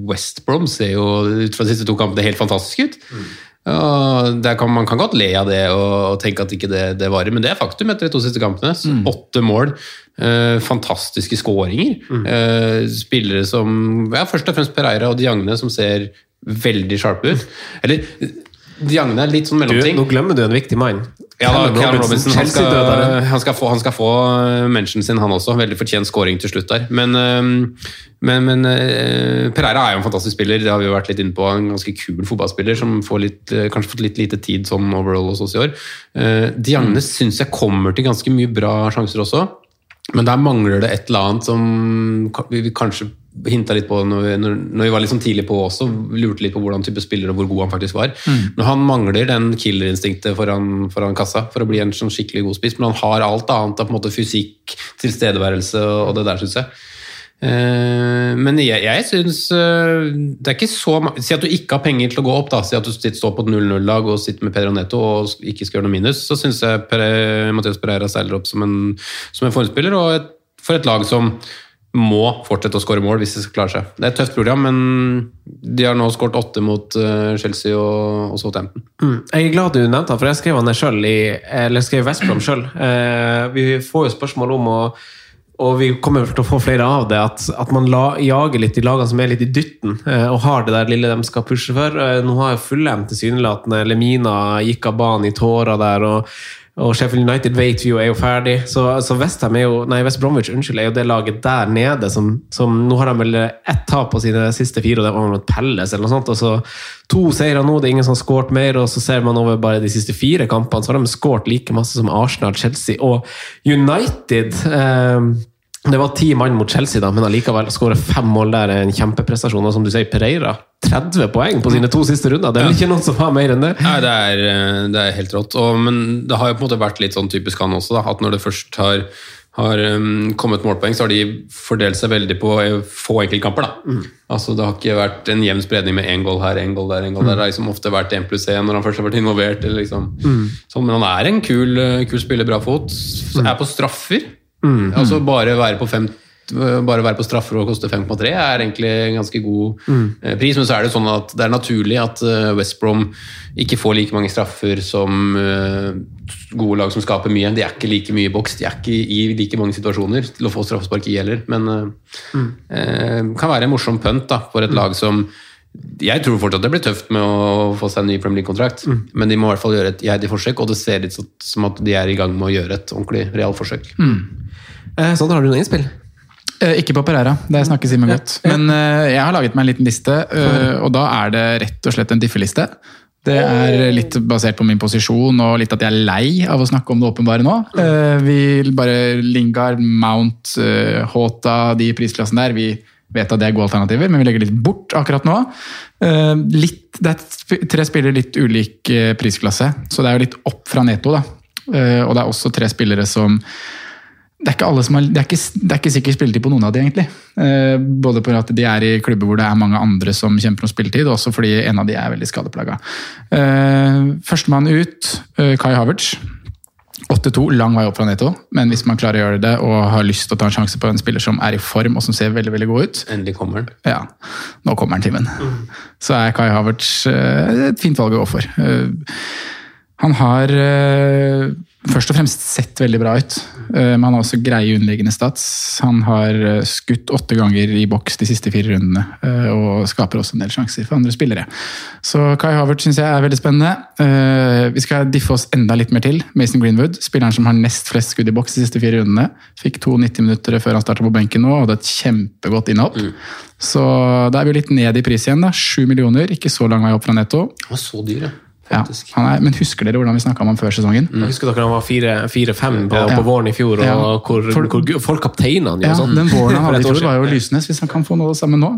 West Brom ser jo ut fra de siste to kampene helt fantastisk ut. Mm. Kan, man kan godt le av det og, og tenke at ikke det, det varer, men det er faktum etter de to siste kampene. Mm. Åtte mål, eh, fantastiske skåringer. Mm. Eh, spillere som ja, Først og fremst Pereira og Diagne, som ser veldig sharpe ut. Eller Diagne er litt sånn mellomting. nå glemmer du en viktig mann. Ja, da, Robinson, Robinson han, skal, han, skal få, han skal få eh, mentionen sin, han også. Veldig fortjent scoring til slutt der. Men, eh, men, men uh, Pereira er jo en fantastisk spiller. Det har vi jo vært litt inne på. En ganske kul fotballspiller som får litt, kanskje fått litt lite tid sånn overall hos oss i år. Diagne mm. syns jeg kommer til ganske mye bra sjanser også. Men der mangler det et eller annet som vi kanskje hinta litt på når vi, når, vi var sånn tidlig på også, lurte litt på hvordan type spiller og hvor god han faktisk var. Mm. Men Han mangler den killerinstinktet foran, foran, kassa for å bli en sånn skikkelig god spiss, men han har alt annet av på en måte fysikk, tilstedeværelse og det der, syns jeg. Eh, men jeg, jeg syns eh, det er ikke så Si at du ikke har penger til å gå opp, da. Si at du står på et 0-0-lag og sitter med Pedro Neto og ikke skal gjøre noe minus. Så syns jeg Mathias Pereira seiler opp som en, som en formspiller, og et, for et lag som må fortsette å skåre mål hvis de skal klare seg. Det er et tøft program, men de har nå skåret åtte mot eh, Chelsea og, og Southampton. Mm. Jeg er glad du nevnte han, for jeg skrev han selv i, eller skrev Vestbrom sjøl. Eh, vi får jo spørsmål om å og vi kommer til å få flere av det, at, at man la, jager litt de lagene som er litt i dytten, eh, og har det der lille de skal pushe for. Eh, nå har jo Fullem tilsynelatende Lemina gikk av banen i tårer der, og, og Sheffield United vet vi jo er jo ferdig. Så, så West, jo, nei, West Bromwich unnskyld, er jo det laget der nede som, som Nå har de vel ett tap på sine siste fire, og det var mot Pelles eller noe sånt. og så To seire nå, det er ingen som har skåret mer, og så ser man over bare de siste fire kampene, så har de skåret like masse som Arsenal, Chelsea og United. Eh, det var ti mann mot Chelsea, da, men allikevel skåre fem mål der er en kjempeprestasjon. Og som du sier, Pereira 30 poeng på sine to siste runder. Det er vel ikke noen som har mer enn det? Nei, det er, eh, det er helt rått. Og, men det har jo på en måte vært litt sånn typisk han også, da, at når det først har, har um, kommet målpoeng, så har de fordelt seg veldig på eh, få enkeltkamper. da. Altså, Det har ikke vært en jevn spredning med én goal her, én goal der, En goal der. Det har liksom ofte vært én pluss én når han først har vært involvert. Eller liksom. Så, men han er en kul, eh, kul spiller, bra fot. Så Er på straffer. Altså Bare være på fem bare være på straffer og koste 5,3 er egentlig en ganske god mm. pris. Men så er det sånn at det er naturlig at eh, West Brom ikke får like mange straffer som eh, gode lag som skaper mye. De er ikke like mye i boks, de er ikke i like mange situasjoner til å få straffespark i heller. Men mm. eh, kan være en morsom pønt da, for et lag som jeg tror fortsatt det blir tøft med å få seg en ny Premier League-kontrakt, men de må i hvert fall gjøre et iherdig forsøk, og det ser ut som at de er i gang med å gjøre et ordentlig realforsøk. Eh, sånn har du noe innspill? Eh, Ikke på Pereira, det snakker Simen godt. Men eh, jeg har laget meg en liten liste, eh, og da er det rett og slett en diffeliste. Det er litt basert på min posisjon og litt at jeg er lei av å snakke om det åpenbare nå. Eh, Vi bare Lingard, Mount, eh, Håta, de prisklassene der. Vi vet at det er gode alternativer, men vi legger litt bort akkurat nå. Eh, Litt, det er tre spillere litt ulik eh, prisklasse, så det er jo litt opp fra Neto. da. Eh, Og det er også tre spillere som det er, ikke alle som har, det, er ikke, det er ikke sikker spilletid på noen av de, egentlig. Både på at de er i klubber hvor det er mange andre som kjemper om spilletid, og også fordi en av de er veldig skadeplaga. Førstemann ut, Kai Havertz. 8-2, lang vei opp fra Neto, men hvis man klarer å gjøre det og har lyst til å ta en sjanse på en spiller som er i form og som ser veldig veldig god ut, Endelig kommer han. ja, nå kommer han timen. Så er Kai Havertz eh, et fint valg å gå for. Eh, Han har eh, først og fremst sett veldig bra ut, eh, men han har også greie underliggende stats. Han har eh, skutt åtte ganger i boks de siste fire rundene, eh, og skaper også en del sjanser for andre spillere. Så Kai Havert syns jeg er veldig spennende. Vi skal diffe oss enda litt mer til. Mason Greenwood, spilleren som har nest flest skudd i boks de siste fire rundene. Fikk to 90 minutter før han starta på benken nå, og hadde et kjempegodt innhopp. Så da er vi jo litt ned i pris igjen. da, Sju millioner, ikke så lang vei opp fra netto. Det var så dyr, ja. Ja, Faktisk. han er, men husker dere hvordan vi snakka om ham før sesongen? Jeg husker dere han var fire-fem på, Ja. på våren i fjor, og Ja. hvor, For- hvor folk kapteina han jo Ja, sånn. Den våren han hadde i fjor, var jo lysende. Hvis han kan få noe sammen nå.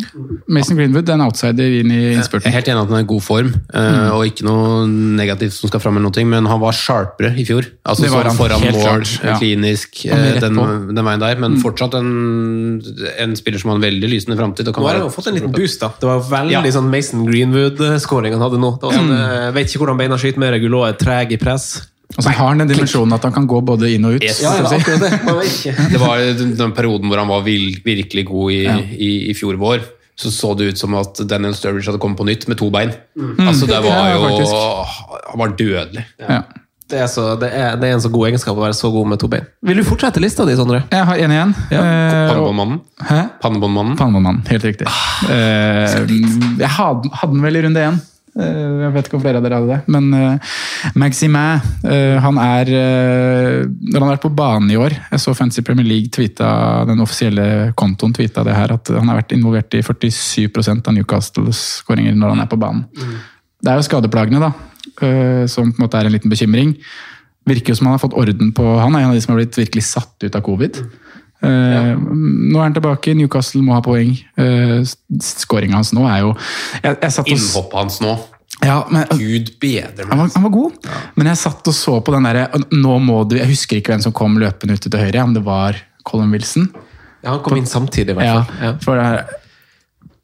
Mason Greenwood er en outsider inn i Jeg er helt enig at han er i god form, mm. og ikke noe negativt som skal fram eller noe, men han var sharpere i fjor. Altså Det var han, foran helt mål, klart, klinisk, eh, den, den veien der, men fortsatt en, en spiller som har en veldig lysende framtid. Nå har han fått en liten boost, da. Det var veldig Ja. sånn Mason Greenwood-skåring han hadde nå. Det var sånn, jeg Vet ikke hvordan beina skyter mer, Regulå er treg i press. Og så har han den dimensjonen at han kan gå både inn og ut. Yes. Ja, ja, si. det. Det var den, den perioden hvor han var virkelig god i, i, i fjor vår. Så så det ut som at Daniel Sturridge hadde kommet på nytt med to bein. Altså Det var jo. Han var dødelig. Ja. Det er, så, det, er, det er en så god egenskap å være så god med to bein. Vil du fortsette lista di, Sondre? Jeg har en igjen. Ja. Pannebåndmannen. Pannebåndmannen. Pannebåndmannen, helt riktig. Eh, jeg hadde, hadde den vel i runde én. Eh, jeg vet ikke om flere av dere hadde det. Men uh, Maximin, uh, han er uh, Når han har vært på banen i år Jeg så Fancy Premier League tweeta, den offisielle kontoen tweeta det her, at han har vært involvert i 47% av Newcastles skåringer når han er på banen. Det er jo skadeplagene, da, uh, som på en måte er en liten bekymring. Virker jo som han har fått orden på Han er en av de som har blitt virkelig satt ut av covid. Eh, Nå er han tilbake, Newcastle må ha poeng. Uh, Skåringa hans nå er jo jeg, jeg Innhoppet hans nå. ja, men, Gud bedre han, meg. var, han var god, men jeg satt og så på den derre Nå må du Jeg husker ikke hvem som kom løpende ute til høyre, om det var Colin Wilson. Ja, han kom inn samtidig, i hvert fall. Ja. for det her,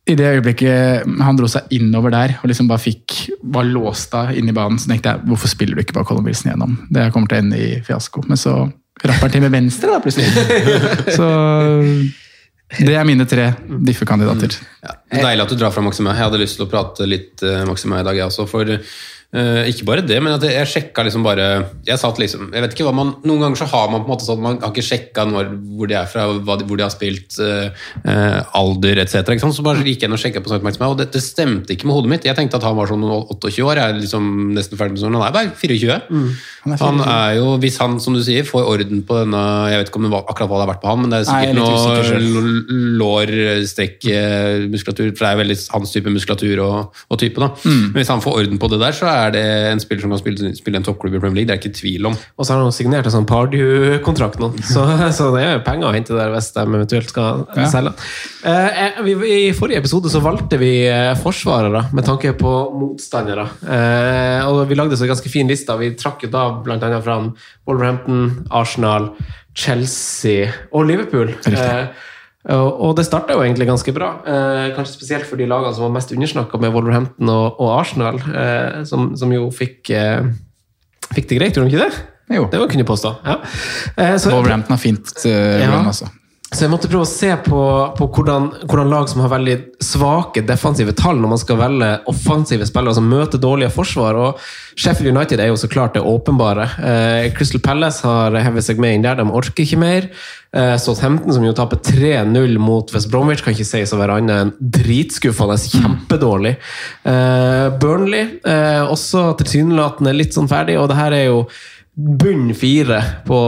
I det øyeblikket han dro seg innover der og liksom bare fikk var låst av inn i banen, så tenkte jeg hvorfor spiller du ikke bare Colin Wilson gjennom? Det kommer til å ende i fiasko. Men så rapper han til med venstre, da, plutselig. Så det er mine tre diffekandidater. Det er Deilig at du drar fra Maxima. Jeg hadde lyst til å prate litt uh, Maxima i dag, jeg også. For eh, ikke bare det, men at jeg, sjekka liksom bare Jeg satt liksom Jeg vet ikke hva man Noen ganger så har man på en måte sånn Man har ikke sjekka hvor de er fra, de, hvor de har spilt, uh, uh, alder etc. Så bare gikk jeg inn og sjekka på Sankt og det, det stemte ikke med hodet mitt. Jeg tenkte at han var sånn 28 år. Jeg er liksom nesten ferdig med sånn. Han er bare 24. Han er Han er jo, hvis han, som du sier, får orden på denne Jeg vet ikke om det var, akkurat hva det har vært på han, men det er sikkert er noe lårstrekkmuskulatur, lår, strekk, muskulatur, for det er veldig hans type muskulatur og, og type. da. Mm. Men hvis han får orden på det der, så er det en spiller som kan spille, spille en toppklubb i Premier League. Det er ikke tvil om. Og så har han signert en sånn Pardew-kontrakt nå, så, så det er jo penger å hente der hvis de eventuelt skal Ja. selge. Eh, eh, vi, I forrige episode så valgte vi eh, forsvarere med tanke på motstandere. Eh, og vi lagde så en ganske fin liste. Vi trakk jo da bl.a. fram Wolverhampton, Arsenal, Chelsea og Liverpool. Riktig. Eh, og det starta jo egentlig ganske bra. Eh, kanskje spesielt for de lagene som var mest undersnakka med Wolverhampton og, og Arsenal, eh, som, som jo fikk, eh, fikk det greit, gjorde de ikke det? Jo. Det var kunne påstå. Ja. Så, Wolverhampton har fint uh, Ja. altså. Så jeg måtte prøve å se på, på hvordan, hvordan lag som har veldig svake defensive tall når man skal velge offensive spillere som møter dårlige forsvar. og Sheffield United er jo så klart det åpenbare. Eh, Crystal Palace har hevet seg med inn der, de orker ikke mer. Eh, Southampton, som jo taper 3-0 mot West Bromwich, kan ikke sies å være annet enn dritskuffende. Kjempedårlig. Eh, Burnley, eh, også tilsynelatende litt sånn ferdig, og det her er jo bunn fire på,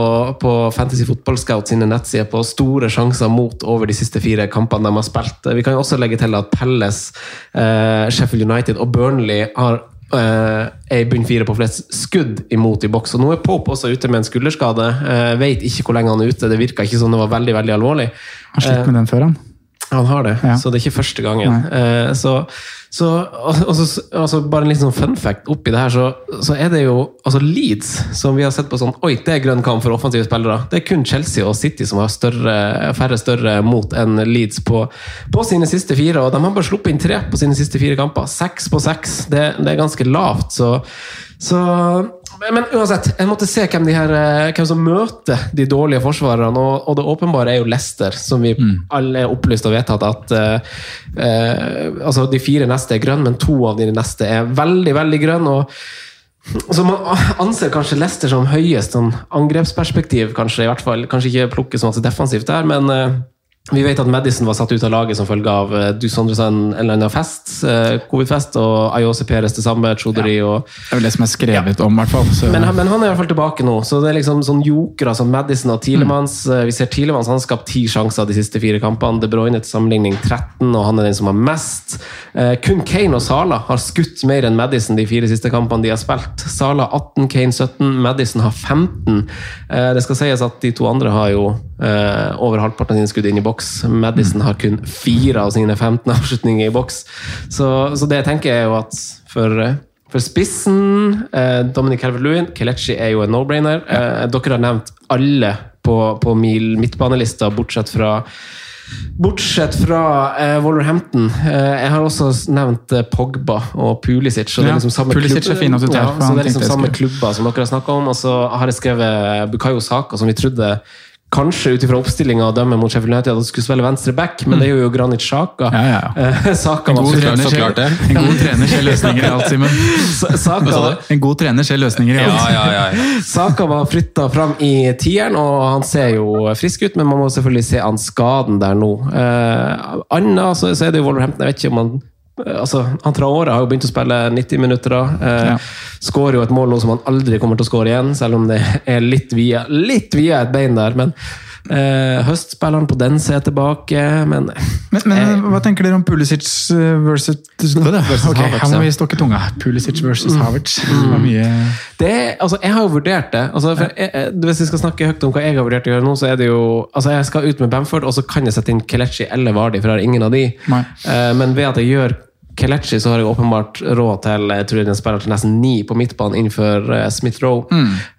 på Fantasy Football Scout sine nettsider på store sjanser mot over de siste fire kampene de har spilt. Vi kan jo også legge til at Pelles, eh, Sheffield United og Burnley har eh, er i bunn fire på flest skudd imot i boks. Og nå er Pope også ute med en skulderskade. Eh, vet ikke hvor lenge han er ute. Det virka ikke som det var veldig veldig alvorlig. Han slitt med den før, han. Han har det, Ja. så det er ikke første gangen. Eh, så, så, og, så altså Bare en litt sånn fun fact oppi det her, så, så er det jo altså Leeds, som vi har sett på sånn Oi, det er grønn kamp for offensive spillere. Det er kun Chelsea og City som har større, færre større mot enn Leeds på, på sine siste fire. Og de har bare sluppet inn tre på sine siste fire kamper. Seks på seks. Det, det er ganske lavt, så, så men, men uansett, jeg måtte se hvem, de her, eh, hvem som møter de dårlige forsvarerne. Og, og det åpenbare er jo Leicester, som vi alle er opplyst og vedtatt at uh, uh, altså De fire neste er grønne, men to av de neste er veldig, veldig grønne. og så Man anser kanskje Leicester som høyest sånn angrepsperspektiv, kanskje. i hvert fall, Kanskje ikke plukke så masse defensivt der, men eh, vi vet at Madison var satt ut av laget som følge av eh, Du Sondresen, en eller annen fest, eh, covid-fest, og Ayose Peres det samme, Chodori og Det er vel det som er skrevet om, i hvert fall. Så. men, han- men han er i hvert fall tilbake nå. Så det er liksom sånn jokere som Madison og Tilemans, Mm. Eh, Vi ser Tilemans han har skapt ti sjanser de siste fire kampene. De Bruyne til sammenligning 13, og han er den som har mest. Kun Kane og Sala har skutt mer enn Madison de fire siste kampene de har spilt. Sala 18, Kane 17, Madison har 15. Eh, det skal sies at de to andre har jo over halvparten av sine skudd inn i boks. Madison har kun fire av sine 15 avslutninger i boks. Så, så det jeg tenker er jo at for for spissen, eh, Dominic Calvert-Lewin, Kelechi er jo en no-brainer. Eh, dere har nevnt alle på, på midtbanelista, bortsett fra Bortsett fra eh, Wolverhampton. Eh, jeg har også nevnt eh, Pogba og Pulisic. Og det er liksom samme Pulisic klubb- er fin ja, så det er liksom samme klubber som dere har snakka om. Og så har jeg skrevet Bukayo Saka, som vi trodde Kanskje ut ifra oppstillinga dømme mot Sheffield United at han skulle spille venstre back, men det er jo Granit Sjaka. Ja, ja, ja. Eh, Saka En god, trener så klart det. en god trener ser løsninger i alt, Simen. Saka? En god trener ser løsninger i alt. ja, ja. ja. Saka var flytta fram i tieren, og han ser jo frisk ut, men man må selvfølgelig se an skaden der nå. Eh, Anna, så, så er det jo Wolverhampton, jeg vet ikke om han Altså, han Traore har jo begynt å spille 90 minutter. da. Eh, Ja. Skårer jo et mål nå som han aldri kommer til å skåre igjen, selv om det er litt via, litt via et bein der. Men eh, høstspilleren på den ser tilbake, men Men, men hva tenker dere om Pulisic eh, versus Ok, Havertz, her må vi stokke tunga. Pulisic versus Havertz. Det mye Det, altså, jeg har jo vurdert det. Altså, jeg, hvis vi skal snakke høyt om hva jeg har vurdert å gjøre nå, så er det jo altså, Jeg skal ut med Bamford, og så kan jeg sette inn Kelechi eller Vardi, for jeg har ingen av de. Eh, men ved at jeg gjør Kelechi så har jeg åpenbart råd til jeg tror den spiller til nesten ni på midtbanen innenfor eh, Smith Rowe.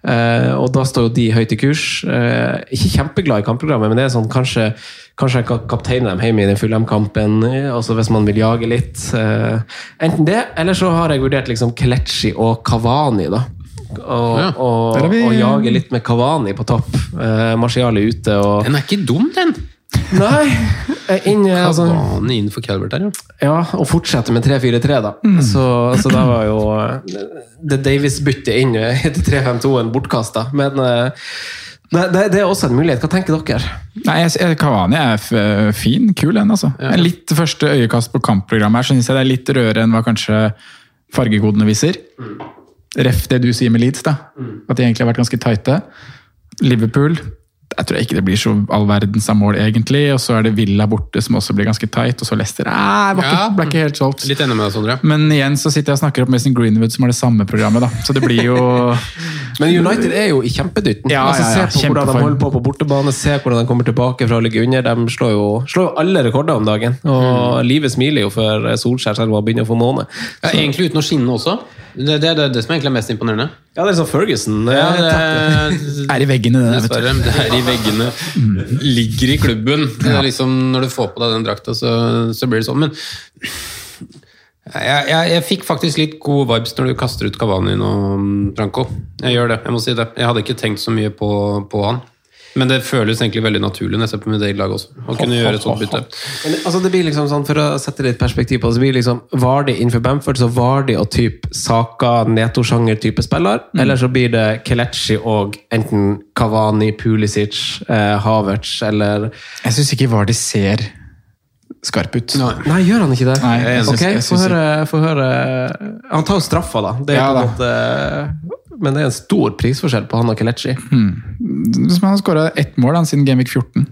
Eh, og da står jo de høyt i kurs. Eh, ikke kjempeglad i kampprogrammet, men det er sånn kanskje Kanskje jeg kan kapteine dem hjemme i den Fulham-kampen, altså hvis man vil jage litt. Eh, enten det, eller så har jeg vurdert liksom Kelechi og Kavani, da. Og, Ja, og, vi- og jage litt med Kavani på topp. Eh, Marcial er ute og Den er ikke dum, den! Nei! Eh, Inn, altså, Kavani innenfor Calvert der, ja. ja, og fortsette med 3-4-3, da. Så, så da var jo eh, det Davies-byttet inn etter til 3-5-2-en bortkasta. Men eh, det, det, det er også en mulighet. Hva tenker dere? Nei, Kavani er f fin. Kul, den, altså. Litt første øyekast på kampprogrammet her, så syns jeg det er litt rødere enn hva kanskje fargekodene viser. Ref det du sier med Leeds, da. At de egentlig har vært ganske tighte. Liverpool jeg tror ikke det blir så all verdens av mål, egentlig. Og så er det Villa borte, som også blir ganske tight. Og så Leicester ah, ble, Ja. ble ikke helt solgt. Litt enig med deg, Sondre. Men igjen så sitter jeg og snakker opp Mason Greenwood, som har det samme programmet. da. Så det blir jo Men United er jo i kjempedytten. Ja, altså, ja, ja, Se på hvordan de holder på på bortebane, se hvordan de kommer tilbake fra å ligge under. De slår jo, slår jo alle rekorder om dagen. Og livet smiler jo for Solskjær selv om han begynner å få måne. Ja, egentlig uten å skinne også. Det, det, det, det som egentlig er mest imponerende. Ja, det er sånn Ferguson. Ja, Ja, det, er i veggene, det der, vet du. Det er i veggene. Ligger i klubben. Det er liksom, når du får på deg den drakta, så, så blir det sånn. Men jeg, jeg, jeg fikk faktisk litt gode vibes når du kaster ut Kavani nå, Franco. Jeg gjør det, jeg må si det. Jeg hadde ikke tenkt så mye på, på han. Men det føles egentlig veldig naturlig når jeg ser på mitt eget lag også. Å kunne gjøre et sånt bytte. Men, altså, det blir liksom sånn, For å sette litt perspektiv på det, så blir liksom Vardi innenfor Bamford, så Vardi og typ Saka, Neto-sjanger-type spiller. Eller så blir det Kelechi og enten Kavani, Pulisic, eh, Havertz eller Jeg syns ikke Vardi ser skarp ut. Nei, gjør han ikke det? Nei, jeg synes- ok, jeg få synes høre, få høre Han tar jo straffa, da. Det er Ja, på en da. måte men det er en stor prisforskjell på han og Kelechi. Som han har skåra ett mål han, siden Gamvik 14.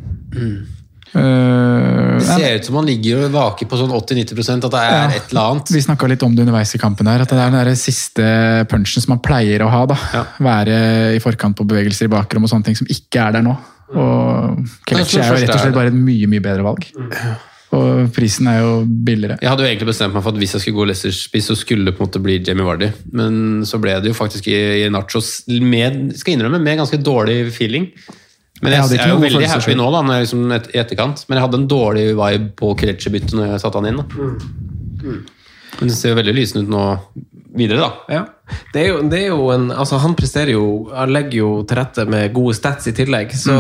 Eh, Det ser ut som han ligger og vaker på sånn 80-90% at det er Ja. et eller annet. vi snakka litt om det underveis i kampen. her, At det er den der siste punchen som man pleier å ha. da. Ja. Være i forkant på bevegelser i bakrom og sånne ting som ikke er der nå. Og Kelechi er jo rett og slett bare et mye mye bedre valg. Og prisen er jo billigere. Jeg hadde jo egentlig bestemt meg for at hvis jeg skulle gå Leicester-spiss, så skulle det på en måte bli Jamie Vardy. Men så ble det jo faktisk i, i Nachos med, skal innrømme, med ganske dårlig feeling. Men Jeg jeg, jeg er jo veldig happy nå, da, når jeg liksom et, i etterkant. Men jeg hadde en dårlig vibe på Kelechi-byttet når jeg satte han inn. da. Men det ser jo veldig lysende ut nå videre, da. Ja. Det er jo, det er jo en Altså, han presterer jo Han legger jo til rette med gode stats i tillegg, så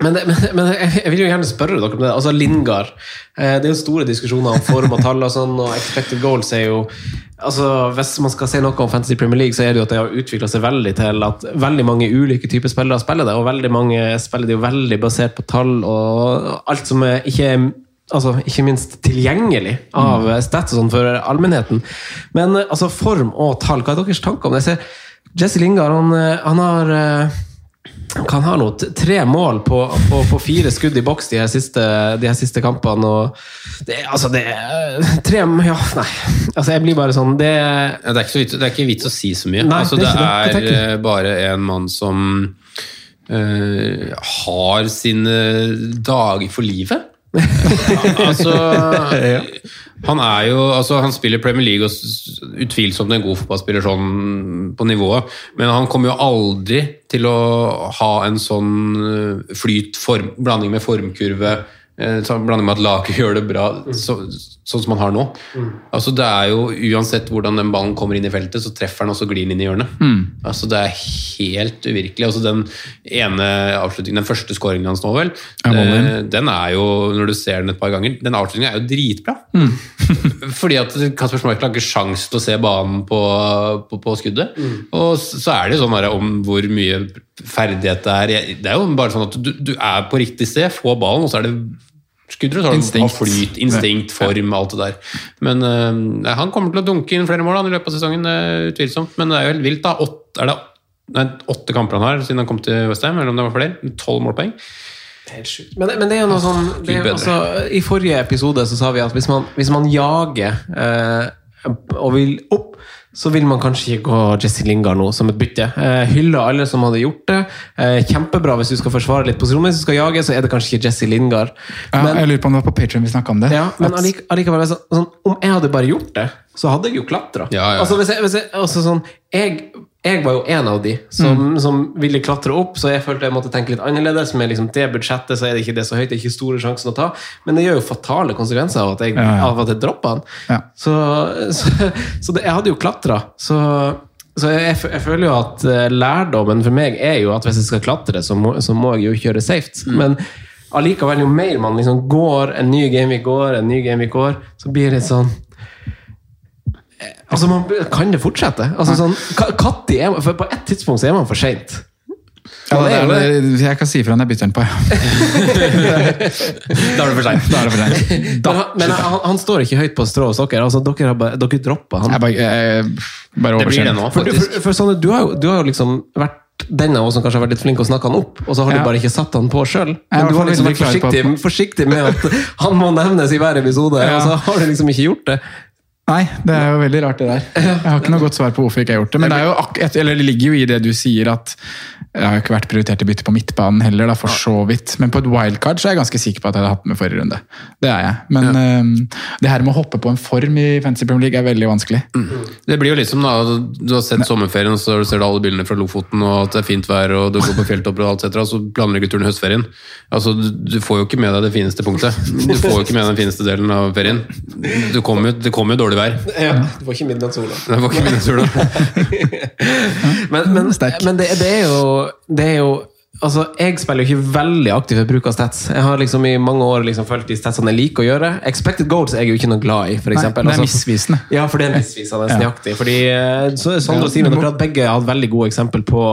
men, men, men jeg vil jo gjerne spørre dere om det. Altså Lingard. Eh, det er jo store diskusjoner om form og tall og sånn, og expected goals er jo altså Hvis man skal si noe om Fantasy Premier League, så er det jo at det har utvikla seg veldig til at veldig mange ulike typer spillere spiller det, og veldig mange spiller det jo veldig basert på tall og alt som er, ikke er altså, ikke minst tilgjengelig av stats og sånn for allmennheten. Men eh, altså, form og tall, hva er deres tanker om det? Jeg ser Jesse Lingard, han, eh, han har kan ha noe, tre mål på, på, på fire skudd i boks de her siste, de her siste kampene. Og det, er- altså, det Tre Ja, nei. Altså, jeg blir bare sånn Det det, er ikke så det er ikke vits å si så mye. Nei, altså, det er det. Er eh, bare en mann som eh, har sine dager for livet. Altså Han er jo altså, Han spiller Premier League og utvilsomt en god fotballspiller sånn på nivået, men han kommer jo aldri til å ha en sånn eh, flyt, form, blanding med formkurve, eh, så- med at laget gjør det bra, så, sånn som man har nå. Altså Det er jo Uansett hvordan den ballen kommer inn i feltet, så treffer den og så glir den inn i hjørnet. Altså Det er helt uvirkelig. Altså Den ene avslutningen, den første skåringen hans nå, vel, eh, den er jo, når du ser den et par ganger, den avslutningen er jo dritbra. Fordi at Kasper Schmeichel har ikke sjans til å se banen på, på, på skuddet. Og så er det jo sånn bare om hvor mye ferdighet det er. Det er jo bare sånn at du, du er på riktig sted, få ballen, og så er det skuddere. Så Instinkt. har flyt, instinkt, form, alt det der. Men uh, han kommer til å dunke inn flere mål han, i løpet av sesongen, uh, utvilsomt. Men det er jo helt vilt, da. Åtte, er det nei, åtte kamper han har siden han kom til Westham, eller om det var flere? Tolv målpoeng. Men, men det er jo noe sånn det er, altså, I forrige episode så sa vi at hvis man, hvis man jager eh, og vil opp, så vil man kanskje ikke gå Jesse Lingard nå som et bytte. Eh, hyller alle som hadde gjort det. Eh, kjempebra hvis du skal forsvare litt posisjon, men hvis du skal jage, så er det kanskje ikke Jesse Lingard. Ja, Men- jeg lurer på om det var på Patreon vi snakka om det. ja, men allike- allikevel, altså, sånn, om jeg hadde bare gjort det, så hadde jeg jo klatra. Ja, ja. Altså, hvis jeg, hvis jeg, altså, sånn, jeg, jeg var jo en av de som, Mm. som ville klatre opp, så jeg følte jeg måtte tenke litt annerledes. Med liksom det budsjettet så er det ikke det så høyt, det er ikke store sjansen å ta. Men det gjør jo fatale konsekvenser av at jeg, Ja, ja. Av at jeg droppa den. Ja. Så, så, så det, jeg hadde jo klatra. Så, så jeg, jeg føler jo at eh, lærdommen for meg er jo at hvis jeg skal klatre, så må, så må jeg jo kjøre safe. Men allikevel, jo mer man liksom går, en ny game vi går, en ny game vi går, så blir det litt sånn Altså, man, Kan det fortsette? Altså sånn, ka- Katti er, for På et tidspunkt så er man for seint. Ja, det er det er, det- jeg kan si ifra når jeg bytter den på. Ja. Da er det for seint. Men, han, men han, han står ikke høyt på strå hos dere. Altså, dere, har bare, dere dropper han. Jeg bare, jeg, bare Det blir det nå, For, du- for, for Sanne, du har, jo, du har jo liksom vært den av oss som kanskje har vært litt flink å snakke han opp, og så har Ja. du bare ikke satt han på sjøl. Men du har liksom vært forsiktig, forsiktig med at han må nevnes i hver episode, Ja. og så har du liksom ikke gjort det. Nei, det er jo veldig rart det der. Jeg har ikke noe godt svar på hvorfor jeg ikke har gjort det. Men det, er jo ak eller det ligger jo i det du sier at jeg har ikke vært prioritert til bytte på midtbanen heller, da, for så vidt. Men på et wildcard så er jeg ganske sikker på at jeg hadde hatt med forrige runde. Det er jeg. Men øhm, det her med å hoppe på en form i Fantasy Premier League er veldig vanskelig. Det blir jo litt som da, du har sett sommerferien, og så ser du alle bildene fra Lofoten, og at det er fint vær, og du går på fjelltopper og alt etter, og så planlegger du turen i høstferien. Altså, du, du får jo ikke med deg det fineste punktet. Du får jo ikke med deg den fineste delen av ferien. Du kommer jo, det kommer jo dårlig vær. Du får ikke midnattssola. Det var ikke midnattssola. Men, men, men det, det er jo, det er jo Altså, Jeg spiller jo ikke veldig aktivt ved bruk av stats. Jeg har liksom i mange år liksom følt de statsene jeg liker å gjøre. Expected goals er jeg jo ikke noe glad i. for Nei, det er Altså, misvisende. Ja, for det er misvisende. Ja. nøyaktig. Fordi eh, så, Sondre og Simen, dere har begge hatt veldig gode eksempel på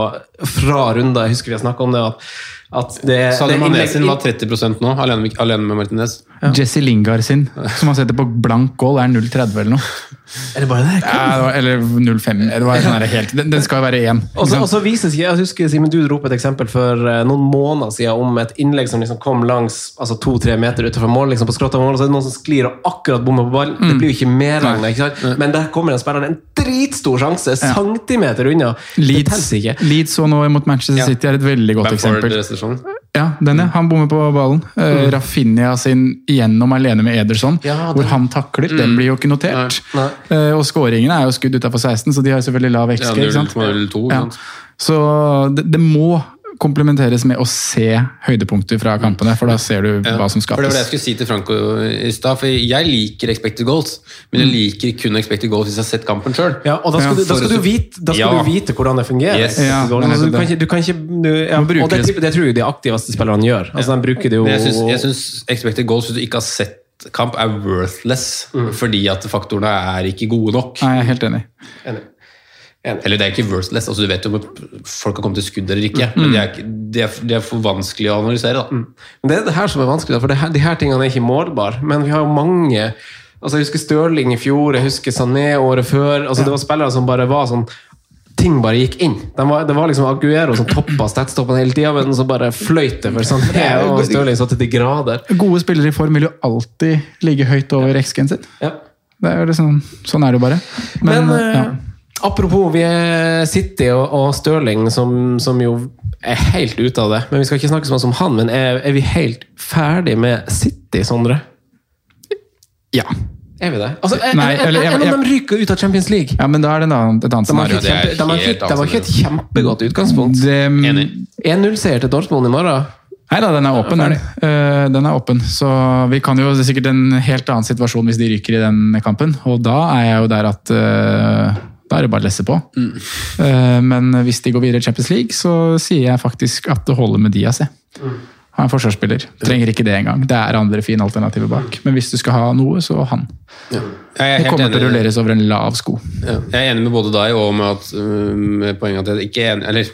fra runder. Jeg husker vi har snakka om det. at, at det, Sadio det Mané sin var 30 nå, alene alene med Martinez. Jesse Lingard sin, som han setter på blank goal, er 0,30 eller noe. Er det bare det? Ja, eller 0,5. Det sånn helt, den, den skal være 1. Og så, og så vises jeg husker Simen, du dro opp et eksempel for eh, noen måneder siden om et innlegg som liksom kom langs altså to-tre meter utenfor mål, liksom på skrått av mål, og så er det noen som sklir og akkurat bommer på ballen. Det blir jo ikke medregna, ikke sant? Men der kommer en spiller en dritstor sjanse, centimeter unna. Det Leeds, telles ikke. Leeds og nå mot Manchester Ja. City er et veldig godt Bamford eksempel. Sesong. Ja, den ja. Han bommer på ballen. Uh, Rafinha sin gjennom alene med Ederson, Ja, hvor han takler. Den blir jo ikke notert. Nei. Eh, og skåringene er jo skudd utafor 16, så de har selvfølgelig lav Ja, XG. sant? 0,02. Ja. Så det, det må komplementeres med å se høydepunkter fra kampene, for da ser du hva som skapes. For Det var det jeg skulle si til Franco i stad. For jeg liker expected goals, men jeg liker kun expected goals hvis jeg har sett kampen sjøl. Ja, og da skal, Ja, du, da skal, du, vite, da skal Ja. du vite hvordan det fungerer. Yes. Ja, Altså, du, kan ikke, du kan ikke du, ja. Og det, det. det tror jeg de aktiveste spillerne gjør. Altså, De bruker det jo Men jeg syns, expected goals, hvis du ikke har sett kamp, er worthless. Fordi at faktorene er ikke gode nok. Nei, jeg er helt enig. Enig. Eller det er ikke worthless, altså du vet jo om folk har kommet til skudd eller ikke. Men det er, de er, de er for vanskelig å analysere. da. Men det er det her som er vanskelig, for det her, de her tingene er ikke målbare. Men vi har jo mange altså Jeg husker Stirling i fjor, jeg husker Sané året før. altså Det var spillere som bare var sånn Ting bare gikk inn. De var, det var liksom Aguero som toppa statstoppen hele tida, men så bare fløyt det for Sané og Stirling så til de grader. Gode spillere i form vil jo alltid ligge høyt over XG-en sin. Ja. Det er jo liksom, sånn er det jo bare. Men, Men, eh, ja. Apropos vi er City og, og Stirling, som, som jo er helt ute av det. Men Vi skal ikke snakke så mye om han, men er, er vi helt ferdig med City, Sondre? ja. Er vi det? Altså, er, Nei, eller jeg- jeg- dem ryker ut av Champions League. ja, men da er det en annen, et annet scenario. de helt ikke, de et kjempegodt utgangspunkt. Enig. 1-0-seier til Dortmund i morgen. Nei da, den er åpen. Den. Eh, den er åpen. Så vi kan jo, Det er sikkert en helt annen situasjon hvis de ryker i den kampen. Og da er jeg jo der at eh, da er det bare å lesse på. Eh, men hvis de går videre i Champions League, så sier jeg faktisk at det holder med Diaz. Mm. Han er forsvarsspiller. Trenger ikke det engang. Det er andre fine alternativer bak. Men hvis du skal ha noe, så han. Jeg er Det kommer til å rulleres over en lav sko. Ja, jeg er enig med både deg og med, at, øh, med poenget at jeg ikke er enig Eller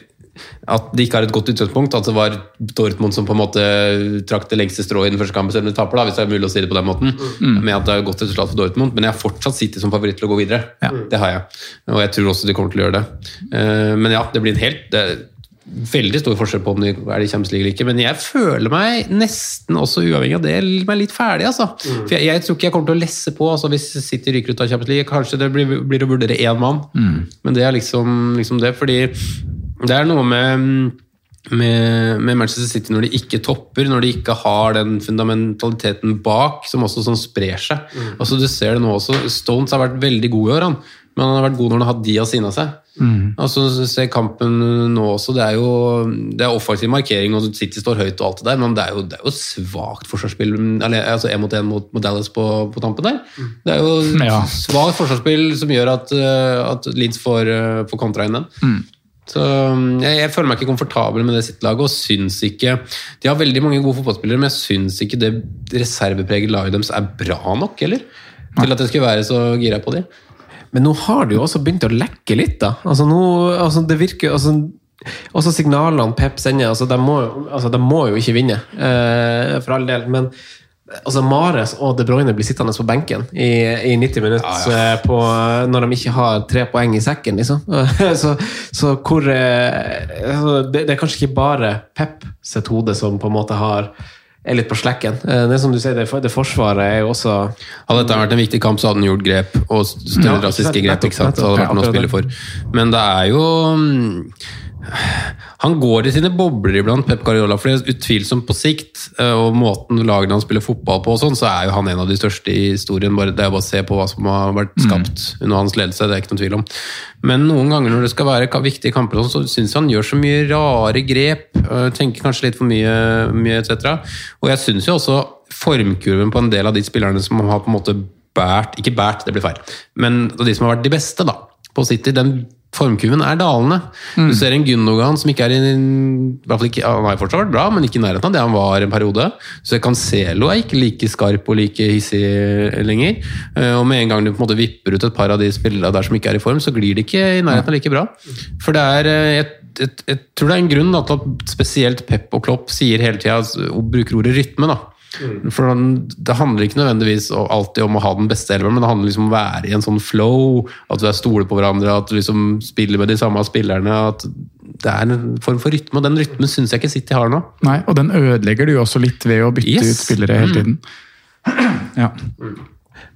at de ikke har et godt utgangspunkt. At det var Dortmund som på en måte trakk det lengste strået i den første kampen, selv om de taper, da, hvis det er mulig å si det på den måten. Med at det er et godt resultat for Dortmund. Men jeg har fortsatt City som favoritt til å gå videre. Det har jeg. Og jeg tror også de kommer til å gjøre det. Eh, Men ja, det blir en helt det, veldig stor forskjell på om de er i Champions League eller ikke, men jeg føler meg nesten også uavhengig av det meg litt ferdig. altså. For jeg, jeg tror ikke jeg kommer til å lesse på altså hvis City ryker ut av Champions League. Kanskje det blir, blir å vurdere én mann, men det er liksom, liksom det. Fordi det er noe med med, med Manchester City når de ikke topper, når de ikke har den fundamentaliteten bak, som også sånn sprer seg. Altså Du ser det nå også. Stones har vært veldig god i år, han. men han har vært god når han har hatt de av siden av seg. Altså Se kampen nå også, det er jo det er offensiv markering, og City står høyt, og alt det der, men det er jo, det er jo svakt forsvarsspill. Altså én mot én mot, mot Dallas på, på tampen der. Det er jo Ja. svakt forsvarsspill som gjør at, eh, at Leeds får, eh, får kontra inn den. Så um, jeg, jeg føler meg ikke komfortabel med det sitt laget, og syns ikke De har veldig mange gode fotballspillere, men jeg syns ikke det reservepreget laget deres er bra nok, eller? Til at jeg skulle være så gira på de. Men nå har det jo også begynt å lekke litt, da. Altså nå, altså det virker altså, Også signalene Pep sender, altså de, må, altså de må jo ikke vinne, eh, for all del. Men altså Mares og De Bruyne blir sittende på benken i, i 90 minutter eh, på, når de ikke har tre poeng i sekken, liksom. så, så hvor eh, altså, det, det er kanskje ikke bare Pep sitt hode som på en måte har er litt på slekken. Eh, Det som du sier, det, det forsvaret er jo også Hadde dette vært en viktig kamp, så hadde han gjort grep, og større Ja, drastiske grep. ikke sant? Så hadde det vært noe å spille for. Men det er jo mm, Han går i sine bobler iblant, Pep Guardiola. For det er utvilsomt på sikt, eh, og måten lagene han spiller fotball på, og sånn, så er jo han en av de største i historien. Bare, det er bare å se på hva som har vært skapt under hans ledelse. det er ikke noen tvil om. Men noen ganger når det skal være viktige kamper, sånn, så syns jeg han gjør så mye rare grep. øh, Tenker kanskje litt for mye, mye etc. Og jeg syns jo også formkurven på en del av de spillerne som har på en måte bært Ikke bært, det blir feil, men de som har vært de beste da, på City, den formkurven er dalende. Du ser en Gundogan som ikke er i i hvert fall ikke, Han er fortsatt bra, men ikke i nærheten av det han var en periode. Så Cancelo er ikke like skarp og like hissig lenger. Eh, Og med en gang du på en måte vipper ut et par av de spillerne der som ikke er i form, så glir det ikke i nærheten av like bra. For det er et jeg, jeg, jeg tror det er en grunn da, til at spesielt Pep og Klopp sier hele tida og bruker ordet rytme. da. For Det handler ikke nødvendigvis alltid om å ha den beste elveren, men det handler liksom om å være i en sånn flow, at du er stoler på hverandre, at du liksom spiller med de samme spillerne. at Det er en form for rytme, og den rytmen syns jeg ikke City har nå. Nei, og den ødelegger du også litt ved å bytte Yes. ut spillere hele tiden. Ja.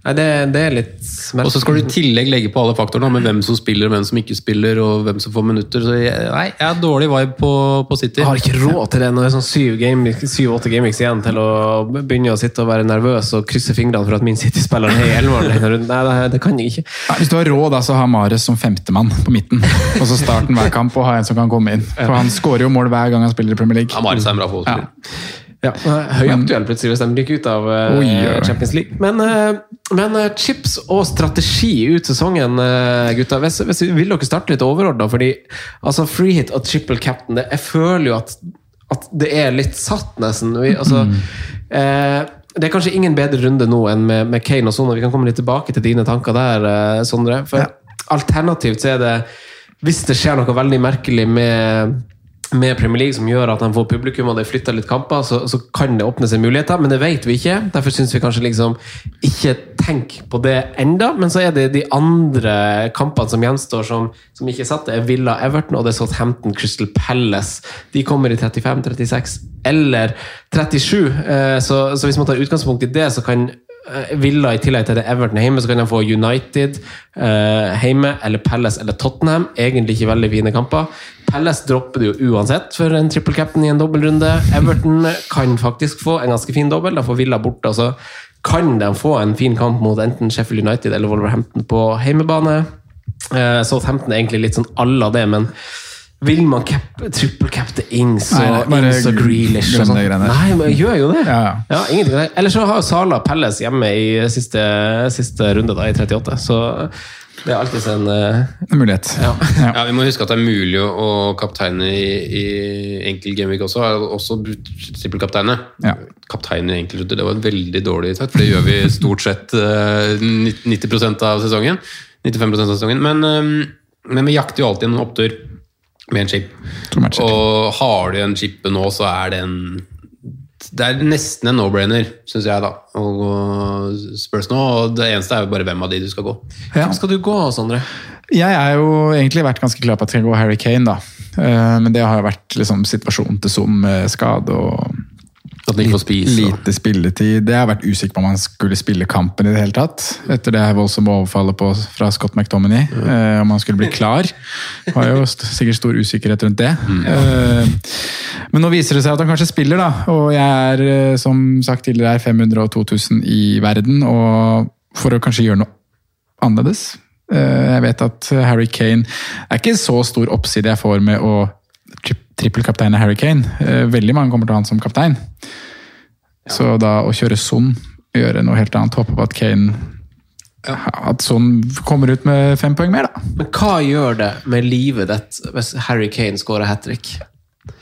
Nei, det, det er litt Og så skal du i tillegg legge på alle faktorene med hvem som spiller, hvem som ikke spiller, og hvem som får minutter. Så jeg, nei, jeg har dårlig vibe på, på City. Jeg har ikke råd til det når det er sånn syv game- syv-åtte gameweeks igjen til å begynne å sitte og være nervøs og krysse fingrene for at min City-spiller er i elveren. Nei, det, det kan jeg ikke. Nei, Hvis du har råd, da, så ha Mares som femtemann på midten. Og så starten hver kamp og ha en som kan komme inn. For han skårer jo mål hver gang han spiller i Premier League. Ja, Mares er en bra fotballspiller. Ja, Høyaktuell plutselig hvis de ryker ut av uh. Champions League. Men, uh, men uh, chips og strategi ut sesongen, gutta. Hvis, hvis, vil dere starte litt overordna? Fordi altså, free hit og triple captain det, Jeg føler jo at, at det er litt satt, nesten. Vi, altså, eh, det er kanskje ingen bedre runde nå enn med, med Kane og Sona. vi kan komme litt tilbake til dine tanker der, Sondre. For alternativt så er det Hvis det skjer noe veldig merkelig med med Premier League som gjør at de får publikum og det flytter litt kamper, så, så kan det åpne seg muligheter, men det vet vi ikke. Derfor syns vi kanskje liksom ikke tenk på det enda, men så er det de andre kampene som gjenstår som, som ikke er satt. Det er Villa Everton og det er Southampton Crystal Palace. De kommer i 35, 36 eller 37, eh, så, så hvis man tar utgangspunkt i det, så kan Villa i tillegg til det Everton hjemme, så kan de få United eh, hjemme, eller Palace eller Tottenham. Egentlig ikke veldig fine kamper. Palace dropper det jo uansett for en triple captain i en dobbeltrunde. Everton kan faktisk få en ganske fin dobbel. Da får Villa borte. Altså kan de få en fin kamp mot enten Sheffield United eller Wolverhampton på hjemmebane. Eh, Southampton er egentlig litt sånn à la det, men vil man cap, triple cap the Ings og, Nei, nei, Ings og Grealish og sånn? Nei, men jeg gjør jo det. Ja, ja. ja. Eller så har jo Sala Pelles hjemme i siste, siste runde, da, i 38. Så det er alltid en uh, En mulighet. ja. Ja. Ja, Vi må huske at det er mulig å kapteine i, i enkel gameweek også. Har Også trippelkapteine. Ja. Kaptein i enkeltrunde, det var en veldig dårlig takt, for det gjør vi stort sett uh, 90% av sesongen. 95 av sesongen. Men, um, men vi jakter jo alltid en opptur med en chip. Og har du en chip nå, så er den det er nesten en no-brainer, syns jeg, da, Og spørs nå. Og det eneste er jo bare hvem av de du skal gå. Ja. Hvem skal du gå, Sondre? Jeg er jo egentlig vært ganske klar på at jeg skal gå Harry Kane, da. Eh, Men det har jo vært liksom situasjonen til Zoom med skade og At ikke får spise. og- lite spilletid. Jeg har vært usikker på om han skulle spille kampen i det hele tatt. Etter det her voldsomme overfallet på, fra Scott McTominay. eh, om han skulle bli klar. Det var jo st sikkert stor usikkerhet rundt det. Eh, men nå viser det seg at han kanskje spiller, da. Og jeg er, eh, som sagt tidligere, er 500 og 2000 i verden. Og for å kanskje gjøre noe annerledes. Eh, Jeg vet at Harry Kane er ikke så stor oppside jeg får med å tri er Harry Kane. Eh, Veldig mange kommer til han som kaptein. Så da å kjøre Son, gjøre noe helt annet, håpe på at Kane At Son kommer ut med fem poeng mer, da. Men hva gjør det med livet ditt hvis Harry Kane skårer hat trick?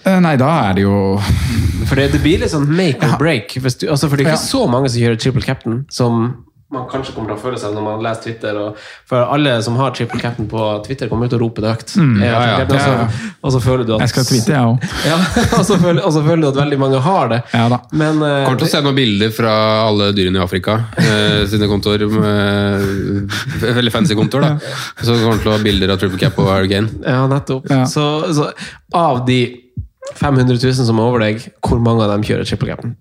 Eh, Nei, da er det jo For det, blir litt sånn make or break. Du, altså for det er ikke Ja. så mange som kjører triple captain, som man kanskje kommer til å føle seg når man leser Twitter. Og for alle som har triple cap'n på Twitter, kommer ut og roper det høyt. Mm. Ja, ja. Og, så, og så føler du at Jeg skal tweete, jeg òg. Ja, og, så føler, og så føler du at veldig mange har det. Ja da. Men eh, Kommer til å se noen bilder fra alle dyrene i Afrika eh, sine kontor. Med, veldig fancy kontor, da. Så kommer til å ha bilder av Triple Cap og Harry Ja, nettopp. Ja. Så, så av de 500 000 som er over deg, hvor mange av dem kjører triple cap'n?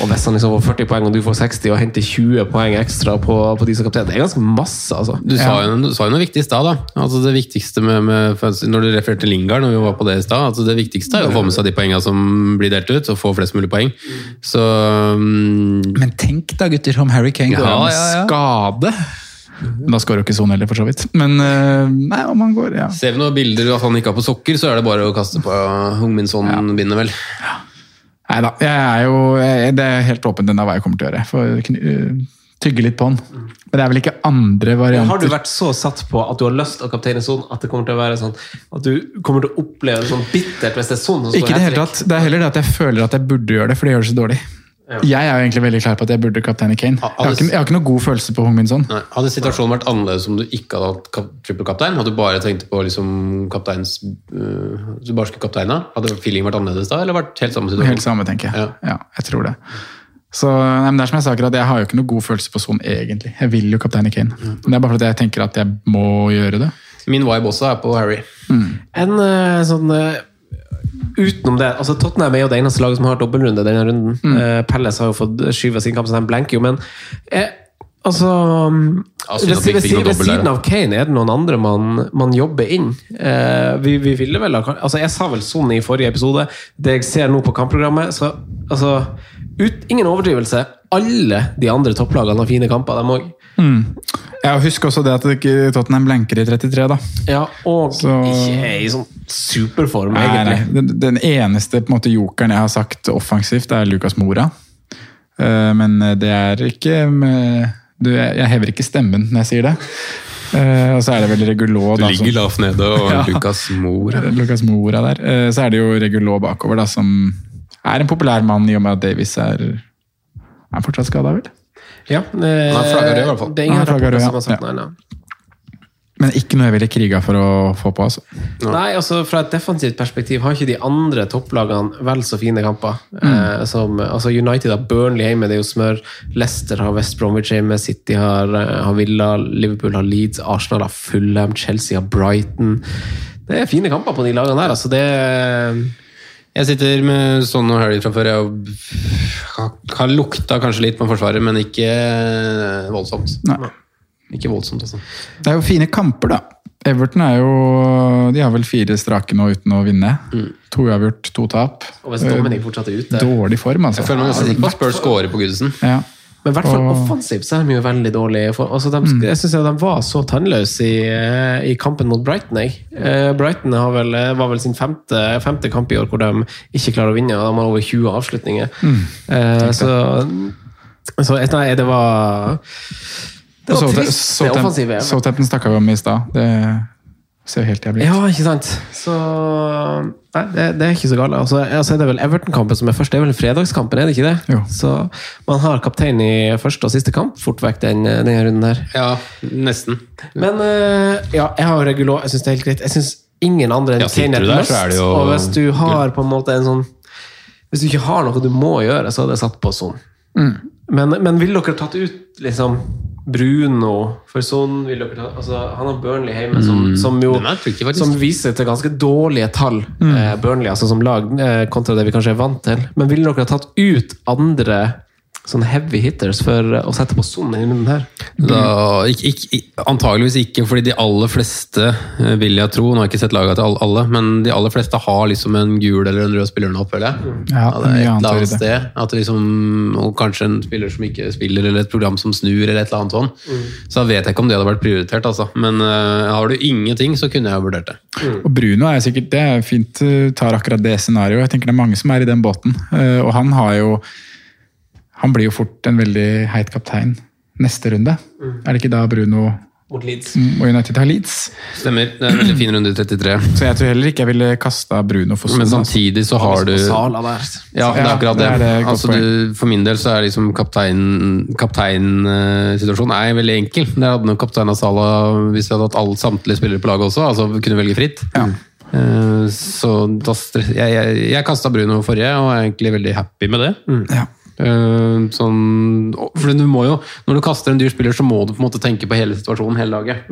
Og hvis han liksom får 40 poeng, og du får 60, og henter 20 poeng ekstra på, på de som kaptein, det er ganske masse, altså. Du sa, jo, du sa jo noe viktig i stad. da. Altså det viktigste med, med, Når du refererte til Lingard, når vi var på det i stad, altså det viktigste er jo å få med seg de poengene som blir delt ut, og få flest mulig poeng. Så um... Men tenk da, gutter, om Harry Kane går Ja, av med ja, ja. skade. Da skårer jo ikke Son heller, for så vidt. Men eh, nei, om han går, ja. ser vi noen bilder av at han ikke har på sokker, så er det bare å kaste på Hungminson-bindet, vel. Nei da, jeg er jo jeg, Det er helt åpent ennå hva jeg kommer til å gjøre. For øh, tygge litt på den. Men det er vel ikke andre varianter. Har du vært så satt på at du har lyst til å kapteine sånn at det kommer til å være sånn at du kommer til å oppleve det sånn bittert hvis det er sånn Ikke i det hele tatt. Det er heller det at jeg føler at jeg burde gjøre det, for det gjør det så dårlig. Jeg er jo egentlig veldig klar på at jeg burde kapteine Kane. Jeg har, ikke, jeg har ikke noe god følelse på Hong Min sånn. Hadde situasjonen vært annerledes om du ikke hadde hatt kap trippelkaptein? Hadde du bare tenkt på liksom kapteins øh, Du bare skulle kapteina? Hadde feelingen vært annerledes da, eller vært helt samme situasjon? Helt samme, tenker jeg. Ja. Ja, jeg tror det. Så nei, men det er som Jeg sa akkurat, jeg har jo ikke noe god følelse på sånn egentlig. Jeg vil jo kapteine Kane. Men det er bare fordi jeg tenker at jeg må gjøre det. Min vibe også er på Harry. En eh, sånn eh, Utenom det, altså Tottenham er jo det eneste laget som har dobbeltrunde denne runden. Mm. Uh, Pelles har jo fått skyve sin kamp, så de blenker jo, men eh, altså ved, der, siden av Kane, er det noen andre man, man jobber inn? Eh, vi, vi ville vel altså Jeg sa vel sånn i forrige episode. Det jeg ser nå på kampprogrammet så, altså, ut, Ingen overdrivelse. Alle de andre topplagene har fine kamper, dem òg. Jeg husker også det at ikke Tottenham blenker i 33, da. Ja, og Så- ikke er i sånn superform, Nei, egentlig. nei. Den, den eneste på en måte, jokeren jeg har sagt offensivt, er Lucas Mora. Uh, men det er ikke med, du, jeg, jeg hever ikke stemmen når jeg sier det. Uh, og så er det vel Regulå, Du da. ligger lavt nede, og Ja. Lucas Mora. Lucas Mora der. Uh, så er det jo Regulå bakover, da, som er en populær mann i og med at Davies er Er fortsatt skada, vel? Ja, eh, Han er flagget rød, i hvert fall. Det er ingen er rapporter rød, som har sagt ja. nei, nei. Men ikke noe jeg ville kriga for å få på, altså. Nei, altså Fra et defensivt perspektiv har ikke de andre topplagene vel så fine kamper. Mm. Eh, som, altså United har Burnley hjemme, det er jo smør. Leicester har West Bromwich hjemme. City har, eh, har Villa. Liverpool har Leeds. Arsenal har Fulham. Chelsea har Brighton. Det er fine kamper på de lagene der. altså det Jeg sitter med sånn og Harry fra før. Jeg har- lukta kanskje litt på Forsvaret, men ikke voldsomt. Nei. Ikke voldsomt, altså. Det er jo fine kamper, da. Everton er jo De har vel fire strake nå uten å vinne. To uavgjort, to tap. Og hvis Dominic fortsatt ut ute Dårlig form, altså. Jeg føler meg ganske sikker på at Spurs scorer på Gudesen. Ja. Men i hvert fall Og- offensivt så er de jo veldig dårlige. Altså, de, Mm. Jeg synes de var så tannløse i, eh, i kampen mot Brighton. Jeg. Eh, Brighton har vel, eh, var vel sin femte, femte kamp i år hvor de ikke klarer å vinne. og De har over 20 avslutninger. Mm. Eh, så, så nei, det var Det var trist, det offensive. Southampton snakka vi om i stad. Det ser jo helt jævlig ut. Ja, ikke sant? Så Nei, det, det er ikke så galt. Altså, altså er det vel Everton-kampen som er først. Det er vel fredagskampen, er det ikke det? Jo. Så man har kaptein i første og siste kamp fort vekk den, denne runden her. Ja, nesten. Men eh, ja, jeg har regulå. Jeg syns det er helt greit. Jeg synes ingen andre enn Ja, Kane er der, must. så er det jo Og hvis du har på en måte en sånn Hvis du ikke har noe du må gjøre, så hadde jeg satt på Son. Men, men vil dere tatt ut liksom Bruno for sånn Vil dere ta, altså, han har Burnley hjemme, som, som jo tricky, som viser til ganske dårlige tall, eh, Burnley, altså som lag, eh, kontra det vi kanskje er vant til. Men ville dere ha tatt ut andre sånne heavy hitters for å sette på Son i denne her? Da, ikke, ikke, antageligvis ikke, fordi de aller fleste, eh, vil jeg tro Nå har jeg ikke sett laga til alle, men de aller fleste har liksom en gul eller en rød spiller nå, føler jeg. Ja, Ja, det er et eller annet sted. At liksom, og kanskje en spiller som ikke spiller, eller et program som snur, eller et eller annet sånn. Så da vet jeg ikke om det hadde vært prioritert, altså. Men uh, har du ingenting, så kunne jeg vurdert det. Og Bruno er sikkert det er fint tar akkurat det scenarioet. Jeg tenker Det er mange som er i den båten. Uh, og han har jo Han blir jo fort en veldig heit kaptein neste runde. Er det ikke da Bruno Mot Leeds. og United har Leeds? Stemmer. Det er en veldig fin runde i 33. Så jeg tror heller ikke jeg ville kasta Bruno for Men altså. samtidig så har du Ja, det er akkurat det. det er det, altså, du, for min del så er liksom kapteinsituasjonen kaptein, eh, situasjonen er veldig enkel. Jeg hadde nok kaptein av Sala hvis jeg hadde hatt alle, samtlige spillere på laget også. altså kunne velge fritt. Ja. så da jeg, jeg, jeg kasta Bruno forrige, og er egentlig veldig happy med det. Ja. Eh, sånn, for du må jo, Når du kaster en dyr spiller, så må du på en måte tenke på hele situasjonen, hele laget.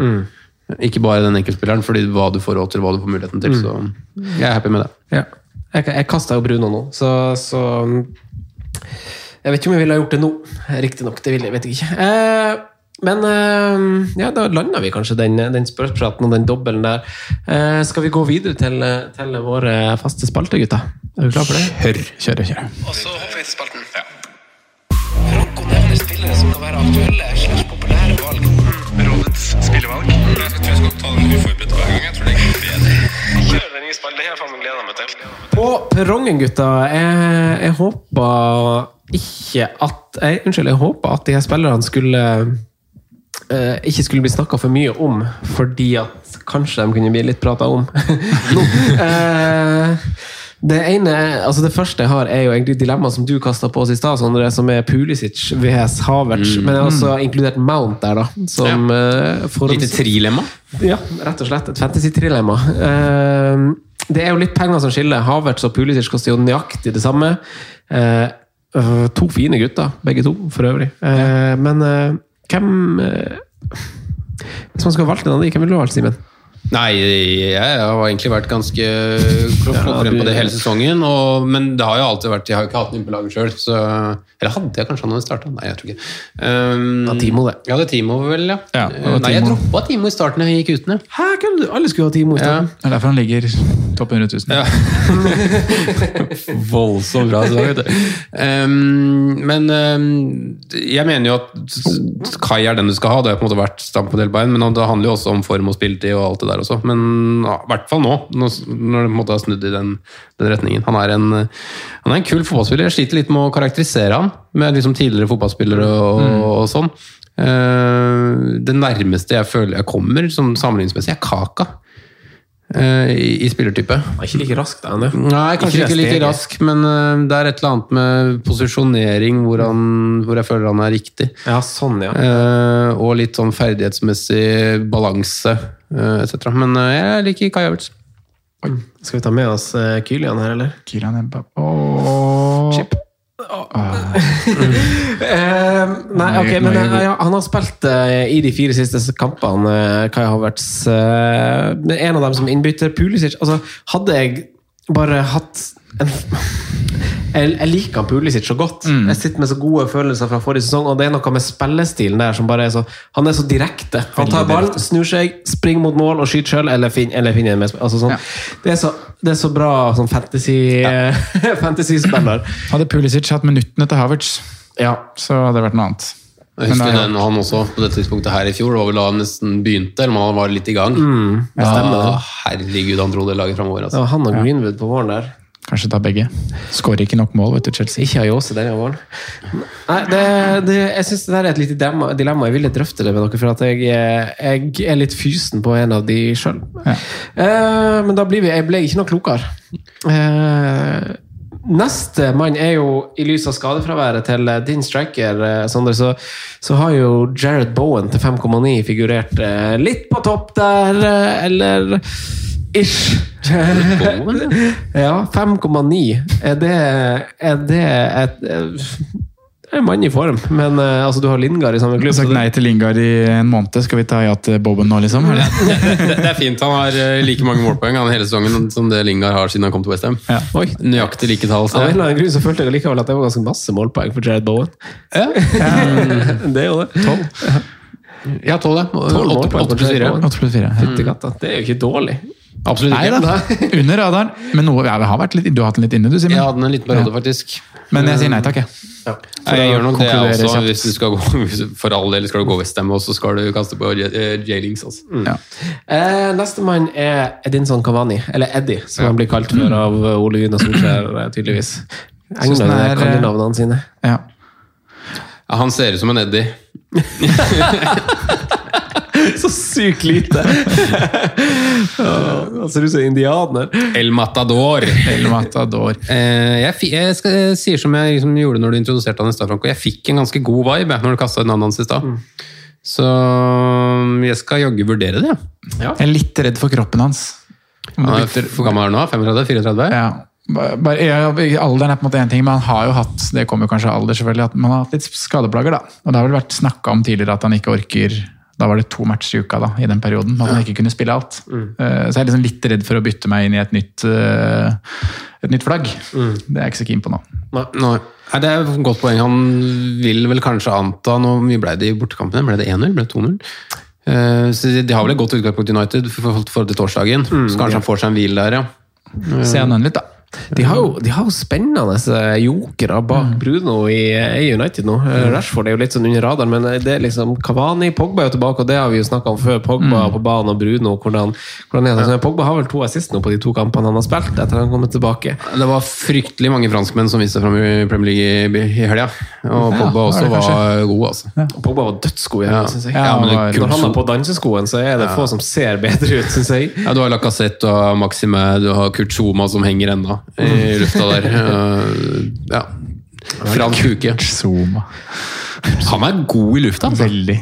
Ikke bare den enkeltspilleren, fordi hva du får råd til, hva du får muligheten til. Så jeg er happy med det. Ja. Jeg, jeg kasta jo Bruno nå, så, så Jeg vet ikke om jeg ville ha gjort det nå. Riktignok, det vil jeg, vet jeg ikke. Eh, men eh, ja, da landa vi kanskje den, den spørsmålspraten og den dobbelen der. Eh, skal vi gå videre til, til våre faste spaltegutter? Er du klar for det? Kjør. Kjør, kjør. Og så hopper aktuelle slags populære valg. Rådets spillevalg. Jeg tror jeg skal ta den uforberedt hver gang. Jeg tror det er bedre. Kjør den nye. Det har jeg faen meg gleda meg til. På perrongen, gutta. Jeg, jeg håper ikke at jeg, Unnskyld, jeg håper at de her spillerne skulle eh, ikke skulle bli snakka for mye om, fordi at kanskje de kunne bli litt prata om nå. Eh, det ene, altså det første jeg har, er jo egentlig dilemmaet som du kasta på oss i stad, Sondre, som er Pulisic vs Havertz. Men jeg har også inkludert Mount der, da. Som ja. uh, Lite trilemma. ja, rett og slett. Et fantasy-trilemma. Uh, det er jo litt penger som skiller. Havertz og Pulisic koster jo nøyaktig det samme. Øh, to fine gutter, begge to, for øvrig. Ja. men hvem Hvis man skulle valgt en av de, hvem ville du valgt, Simen? Nei, jeg har egentlig vært ganske klokkeren på det hele sesongen. Og, men det har jo alltid vært Jeg har jo ikke hatt den inn på laget sjøl, så Eller hadde jeg kanskje han hadde starta? Nei, jeg tror ikke um, Ja, Timo, det. Ja, det er Timo, vel, ja. Ja, Nei, jeg droppa Timo i starten. Jeg gikk uten, jeg. Hæ, du? Alle skulle ha Timo i Ja. Det er derfor han ligger topp 100 000. Ja. Voldsomt bra slag, vet du. Um, men um, jeg mener jo at Kai er den du skal ha. Det har på en måte vært stamp på delbein, men det handler jo også om form og spilletid og alt det der også. Men ja, i hvert fall nå, når det måte har snudd i den, den retningen. Han er, en, han er en kul fotballspiller. Jeg sliter litt med å karakterisere han med liksom tidligere fotballspillere og, og sånn. Uh, det nærmeste jeg føler jeg kommer, som sammenligningsmessig, er Kaka. Uh, i, I spillertype. Er ikke like rask, da. er. Nei, kanskje Ikke ikke, like rask, men uh, det er et eller annet med posisjonering hvor, han, hvor jeg føler han er riktig. Ja, sånn, ja. Uh, og litt sånn ferdighetsmessig balanse, uh, etc. Men jeg liker Kai Havertz. Skal vi ta med oss uh, Kylian her, eller? Kylian Mbappé Oh. Chip. Eh, nei, ok, men eh, han har spilt eh, i de fire siste kampene, uh, Kai Havertz. eh, en av dem som innbytter. Pulisic altså, Hadde jeg bare hatt en jeg, jeg liker Pulisic så godt. Jeg sitter med så gode følelser fra forrige sesong, og det er noe med spillestilen der som bare er så Han er så direkte. Han tar ball, snur seg, springer mot mål og skyter sjøl, eller, fin, eller finner en med altså, sånn. det, er så, det er så bra sånn fantasy fantasy-spiller. Hadde Pulisic hatt minuttene til Havertz, Ja. så hadde det vært noe annet. Jeg husker det er- den, han også på dette tidspunktet her i fjor. Det var vel da han nesten begynte, eller man var litt i gang. stemmer da, det. herregud, han dro det laget framover. Altså. Ja, han og Greenwood på våren der. Kanskje ta begge. Skårer ikke nok mål, vet du, Chelsea. Ikke Ayose denne våren. Nei, det, det, jeg syns det der er et lite dilemma. Jeg ville drøfte det med dere, for at jeg, jeg er litt fysen på en av de sjøl. Ja. Uh, men da blir vi, jeg ble ikke noe klokere. Eh, neste mann er jo, i lys av skadefraværet til eh, din striker, Sander, Sondre, så, så har jo Jared Bowen til 5,9 figurert eh, litt på topp der, eh, eller Ish. ja, 5,9. Er det, er det et en mann i form, men uh, altså, du har Lingard i samme Du klubb. har sagt nei til Lingard i en måned. Skal vi ta ja til Boben nå, liksom? eller? Det, det er fint. Han har eh, like mange målpoeng han hele sesongen som det Lingard har siden han kom til Westham. Ja. Oi. Nøyaktig like tall. Av Så. en eller annen grunn så følte jeg likevel at det var ganske masse målpoeng for Jared Bowen. det er jo det. Ja, tolv, ja. Tolv Åtte målpoeng åtte pluss fire. 8 pluss 4. Fytti. Det er jo ikke dårlig. Absolutt Nei ikke. da, under radaren. Men noe, ja, vi har vært litt, du har hatt den litt inne, du, Simen. Jeg hadde en liten periode, faktisk. Men jeg sier nei takk, jeg. Ja, jeg gjør nok det også, kjapt. hvis du skal gå, for all del skal du gå Westham, og så skal du kaste på eh, J-Lings. Altså. Ja. Eh, Nestemann er Edinson Cavani, eller Eddie, som han blir kalt for av eh, Ole Gunnar Solskjær, eh, tydeligvis. England er, kan eh, de navnene sine. Ja. Ja, han ser ut som en Eddie. Så sykt lite! Han ser ut som indianer. El Matador. El Matador. Eh, jeg, jeg, skal, jeg sier som jeg liksom gjorde når du introduserte han i stad, Franco. Jeg fikk en ganske god vibe når du kasta navnet hans i stad. Så jeg skal jaggu vurdere det. ja. Jeg er litt redd for kroppen hans. hvor Han er for gammel er han nå? 35-34? Ja. Bare- ja, alderen er på en måte én ting, men han har jo hatt det kommer kanskje alder selvfølgelig, at man har hatt litt skadeplager. da. Og Det har vel vært snakka om tidligere at han ikke orker Da var det to matcher i uka da, i den perioden. At han ikke kunne spille alt. Eh, Så jeg er liksom litt redd for å bytte meg inn i et nytt, uh, et nytt flagg. Det er jeg ikke så keen på nå. Nei. Nei, det er et godt poeng. Han vil vel kanskje anta Nå mye ble det i bortekampene? Ble det 1-0? Ble det 2-0? Uh, Så de har vel et godt utgangspunkt United for for- for til torsdagen. Så kanskje han får seg en hvil der, ja. Se an den litt, da. De har jo, de har jo spennende eh, jokere bak Bruno i, i United nå. Eh, Rashford er jo litt sånn under radaren, men det er liksom Cavani, Pogba er jo tilbake, og det har vi jo snakka om før. Pogba på banen og Bruno, hvordan, hvordan er det? Så Pogba har vel to assist nå på de to kampene han har spilt etter han kom tilbake. Det var fryktelig mange franskmenn som viste seg fram i Premier League i i helga. Og Ja, Pogba var også var god, altså. Pogba var dødsgod Ja. syns jeg. Ja, men det Når han er på danseskoen, så er det få som ser bedre ut, syns jeg. Ja, du har Lacassette, og Maxime, du har Kurt Zuma som henger ennå i lufta der. Eh, Ja. Frank Huke. Han er god i lufta, altså. Veldig.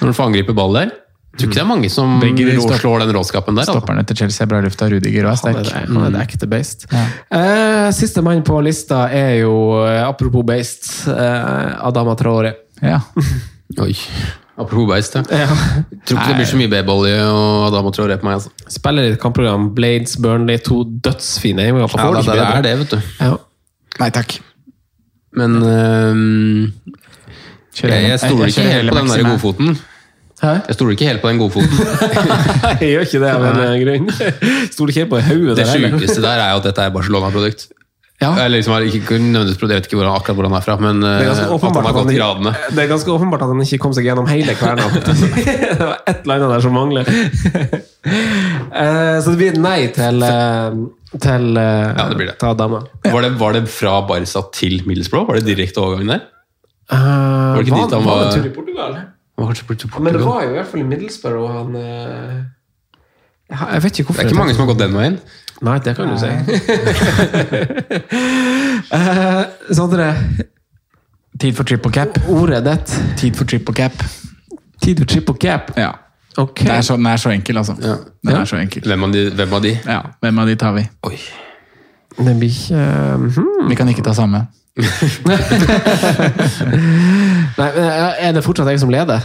Når du får angripe ball der. Tror ikke det er mange som Begge rå- slår den råskapen der. Altså. Stopperne til Chelsea er bra i lufta. Rudiger og er er, sterk. det, han er det ekte beist. Eh, siste mann på lista er jo, eh, apropos beist, uh, Adama Traore. Ja. Oi. Apropos beist, ja. Ja. Tror ikke det blir så mye B-bolly og Adama Traoré på meg. Altså. Spiller i et kampprogram. Blades, Burnley, to dødsfine hjemmekamper. Ja, det, det, det er det, vet du. Ja. Nei takk. Men um, jeg, jeg stoler ikke helt på den der godfoten. Hæ? Jeg stoler ikke helt på den godfoten. Jeg gjør ikke det av en eh, grunn. Stoler ikke helt på hodet Det sjukeste der er jo at dette er Barcelona-produkt. Ja. Eller liksom, ikke ikke Jeg vet ikke hvor han, akkurat hvor han er fra, men Det er, ganske at han har at gått han, gradene. det er ganske åpenbart at han ikke kom seg gjennom hele kverna. det var ett eller annet der som mangler. Eh, Så det blir nei til, eh, til, eh, Ja, det blir det. til Adama. Var det, var det fra Barca til Middlesbrough? Var det direkte overgang der? Var det ikke dit han var var- det tur i Portugal? Var det Portugal? Men det var jo i hvert fall i Middlesbrough han eh, Jeg vet ikke hvorfor. Det er ikke mange som har gått den veien. Nei, det kan du si. Eh, Sondre, Tid for triple cap. ordet ditt. Tid for triple cap. Tid for triple cap. Ja. Okay. Den, er så, den er så enkel, altså. Ja. Den er så enkel. Hvem av de? Hvem av de? Ja, Hvem av de tar vi? Oi. Den blir ikke uh, hmm. Vi kan ikke ta samme. Nei, Er det fortsatt jeg som leder?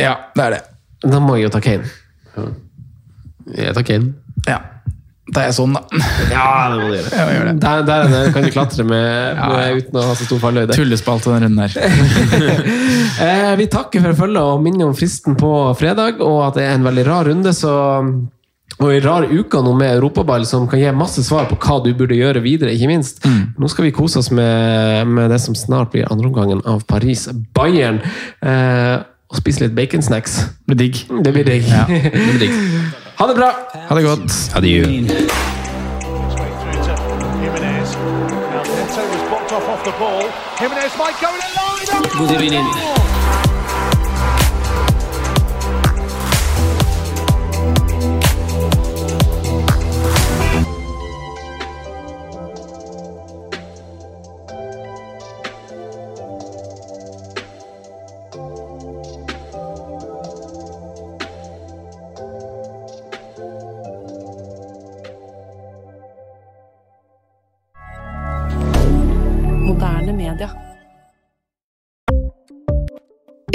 Ja, det er det. Da må jeg jo ta Kane. Jeg tar Kane. Ja. Da er jeg sånn, da. Ja, det må du gjøre. Ja, gjør det. Der, der, der kan du klatre med, med uten å ha så stor fallhøyde. Tullespalte den runden her. Eh, vi takker for følget og minner om fristen på fredag, og at det er en veldig rar runde. så... Og i rar uke nå med europaball som kan gi masse svar på hva du burde gjøre videre. ikke minst. Nå skal vi kose oss med, med det som snart blir andreomgangen av Paris-Bayern. Eh, og spise litt baconsnacks. Det blir digg. Det blir digg. Ja. Det blir digg. Ha det bra! Ha det godt. Adjø. Good through